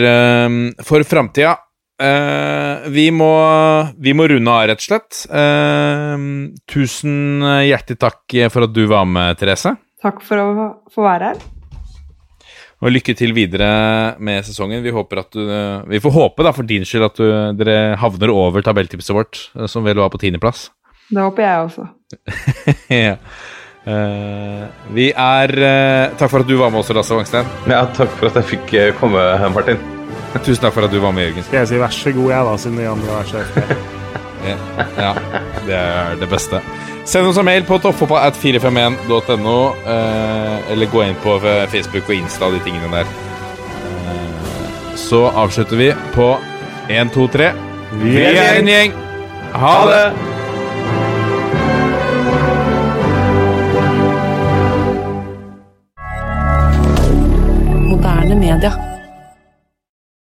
for framtida. Uh, vi, må, vi, må, runde av, rett og slett. Uh, tusen hjertelig takk for at du var med, Therese.
Takk for å få være her.
Og lykke til videre med sesongen. Vi, håper at du, vi får håpe da, for din skyld at du, dere havner over tabelltipset vårt, som vel var på tiendeplass.
Det håper jeg også.
ja. Uh, vi er Takk for at du var med også, Lasse Wangsten.
Ja, takk for at jeg fikk komme, Martin.
Tusen takk for at du var med, Jørgen.
Skal jeg si vær så god, jeg, da, siden de andre var sjef?
ja, det er det beste. Send oss en mail på toppfotballat451.no, eh, eller gå inn på Facebook og Insta og de tingene der. Eh, så avslutter vi på 1, 2, 3. Vi er en gjeng! Ha det!
Moderne media.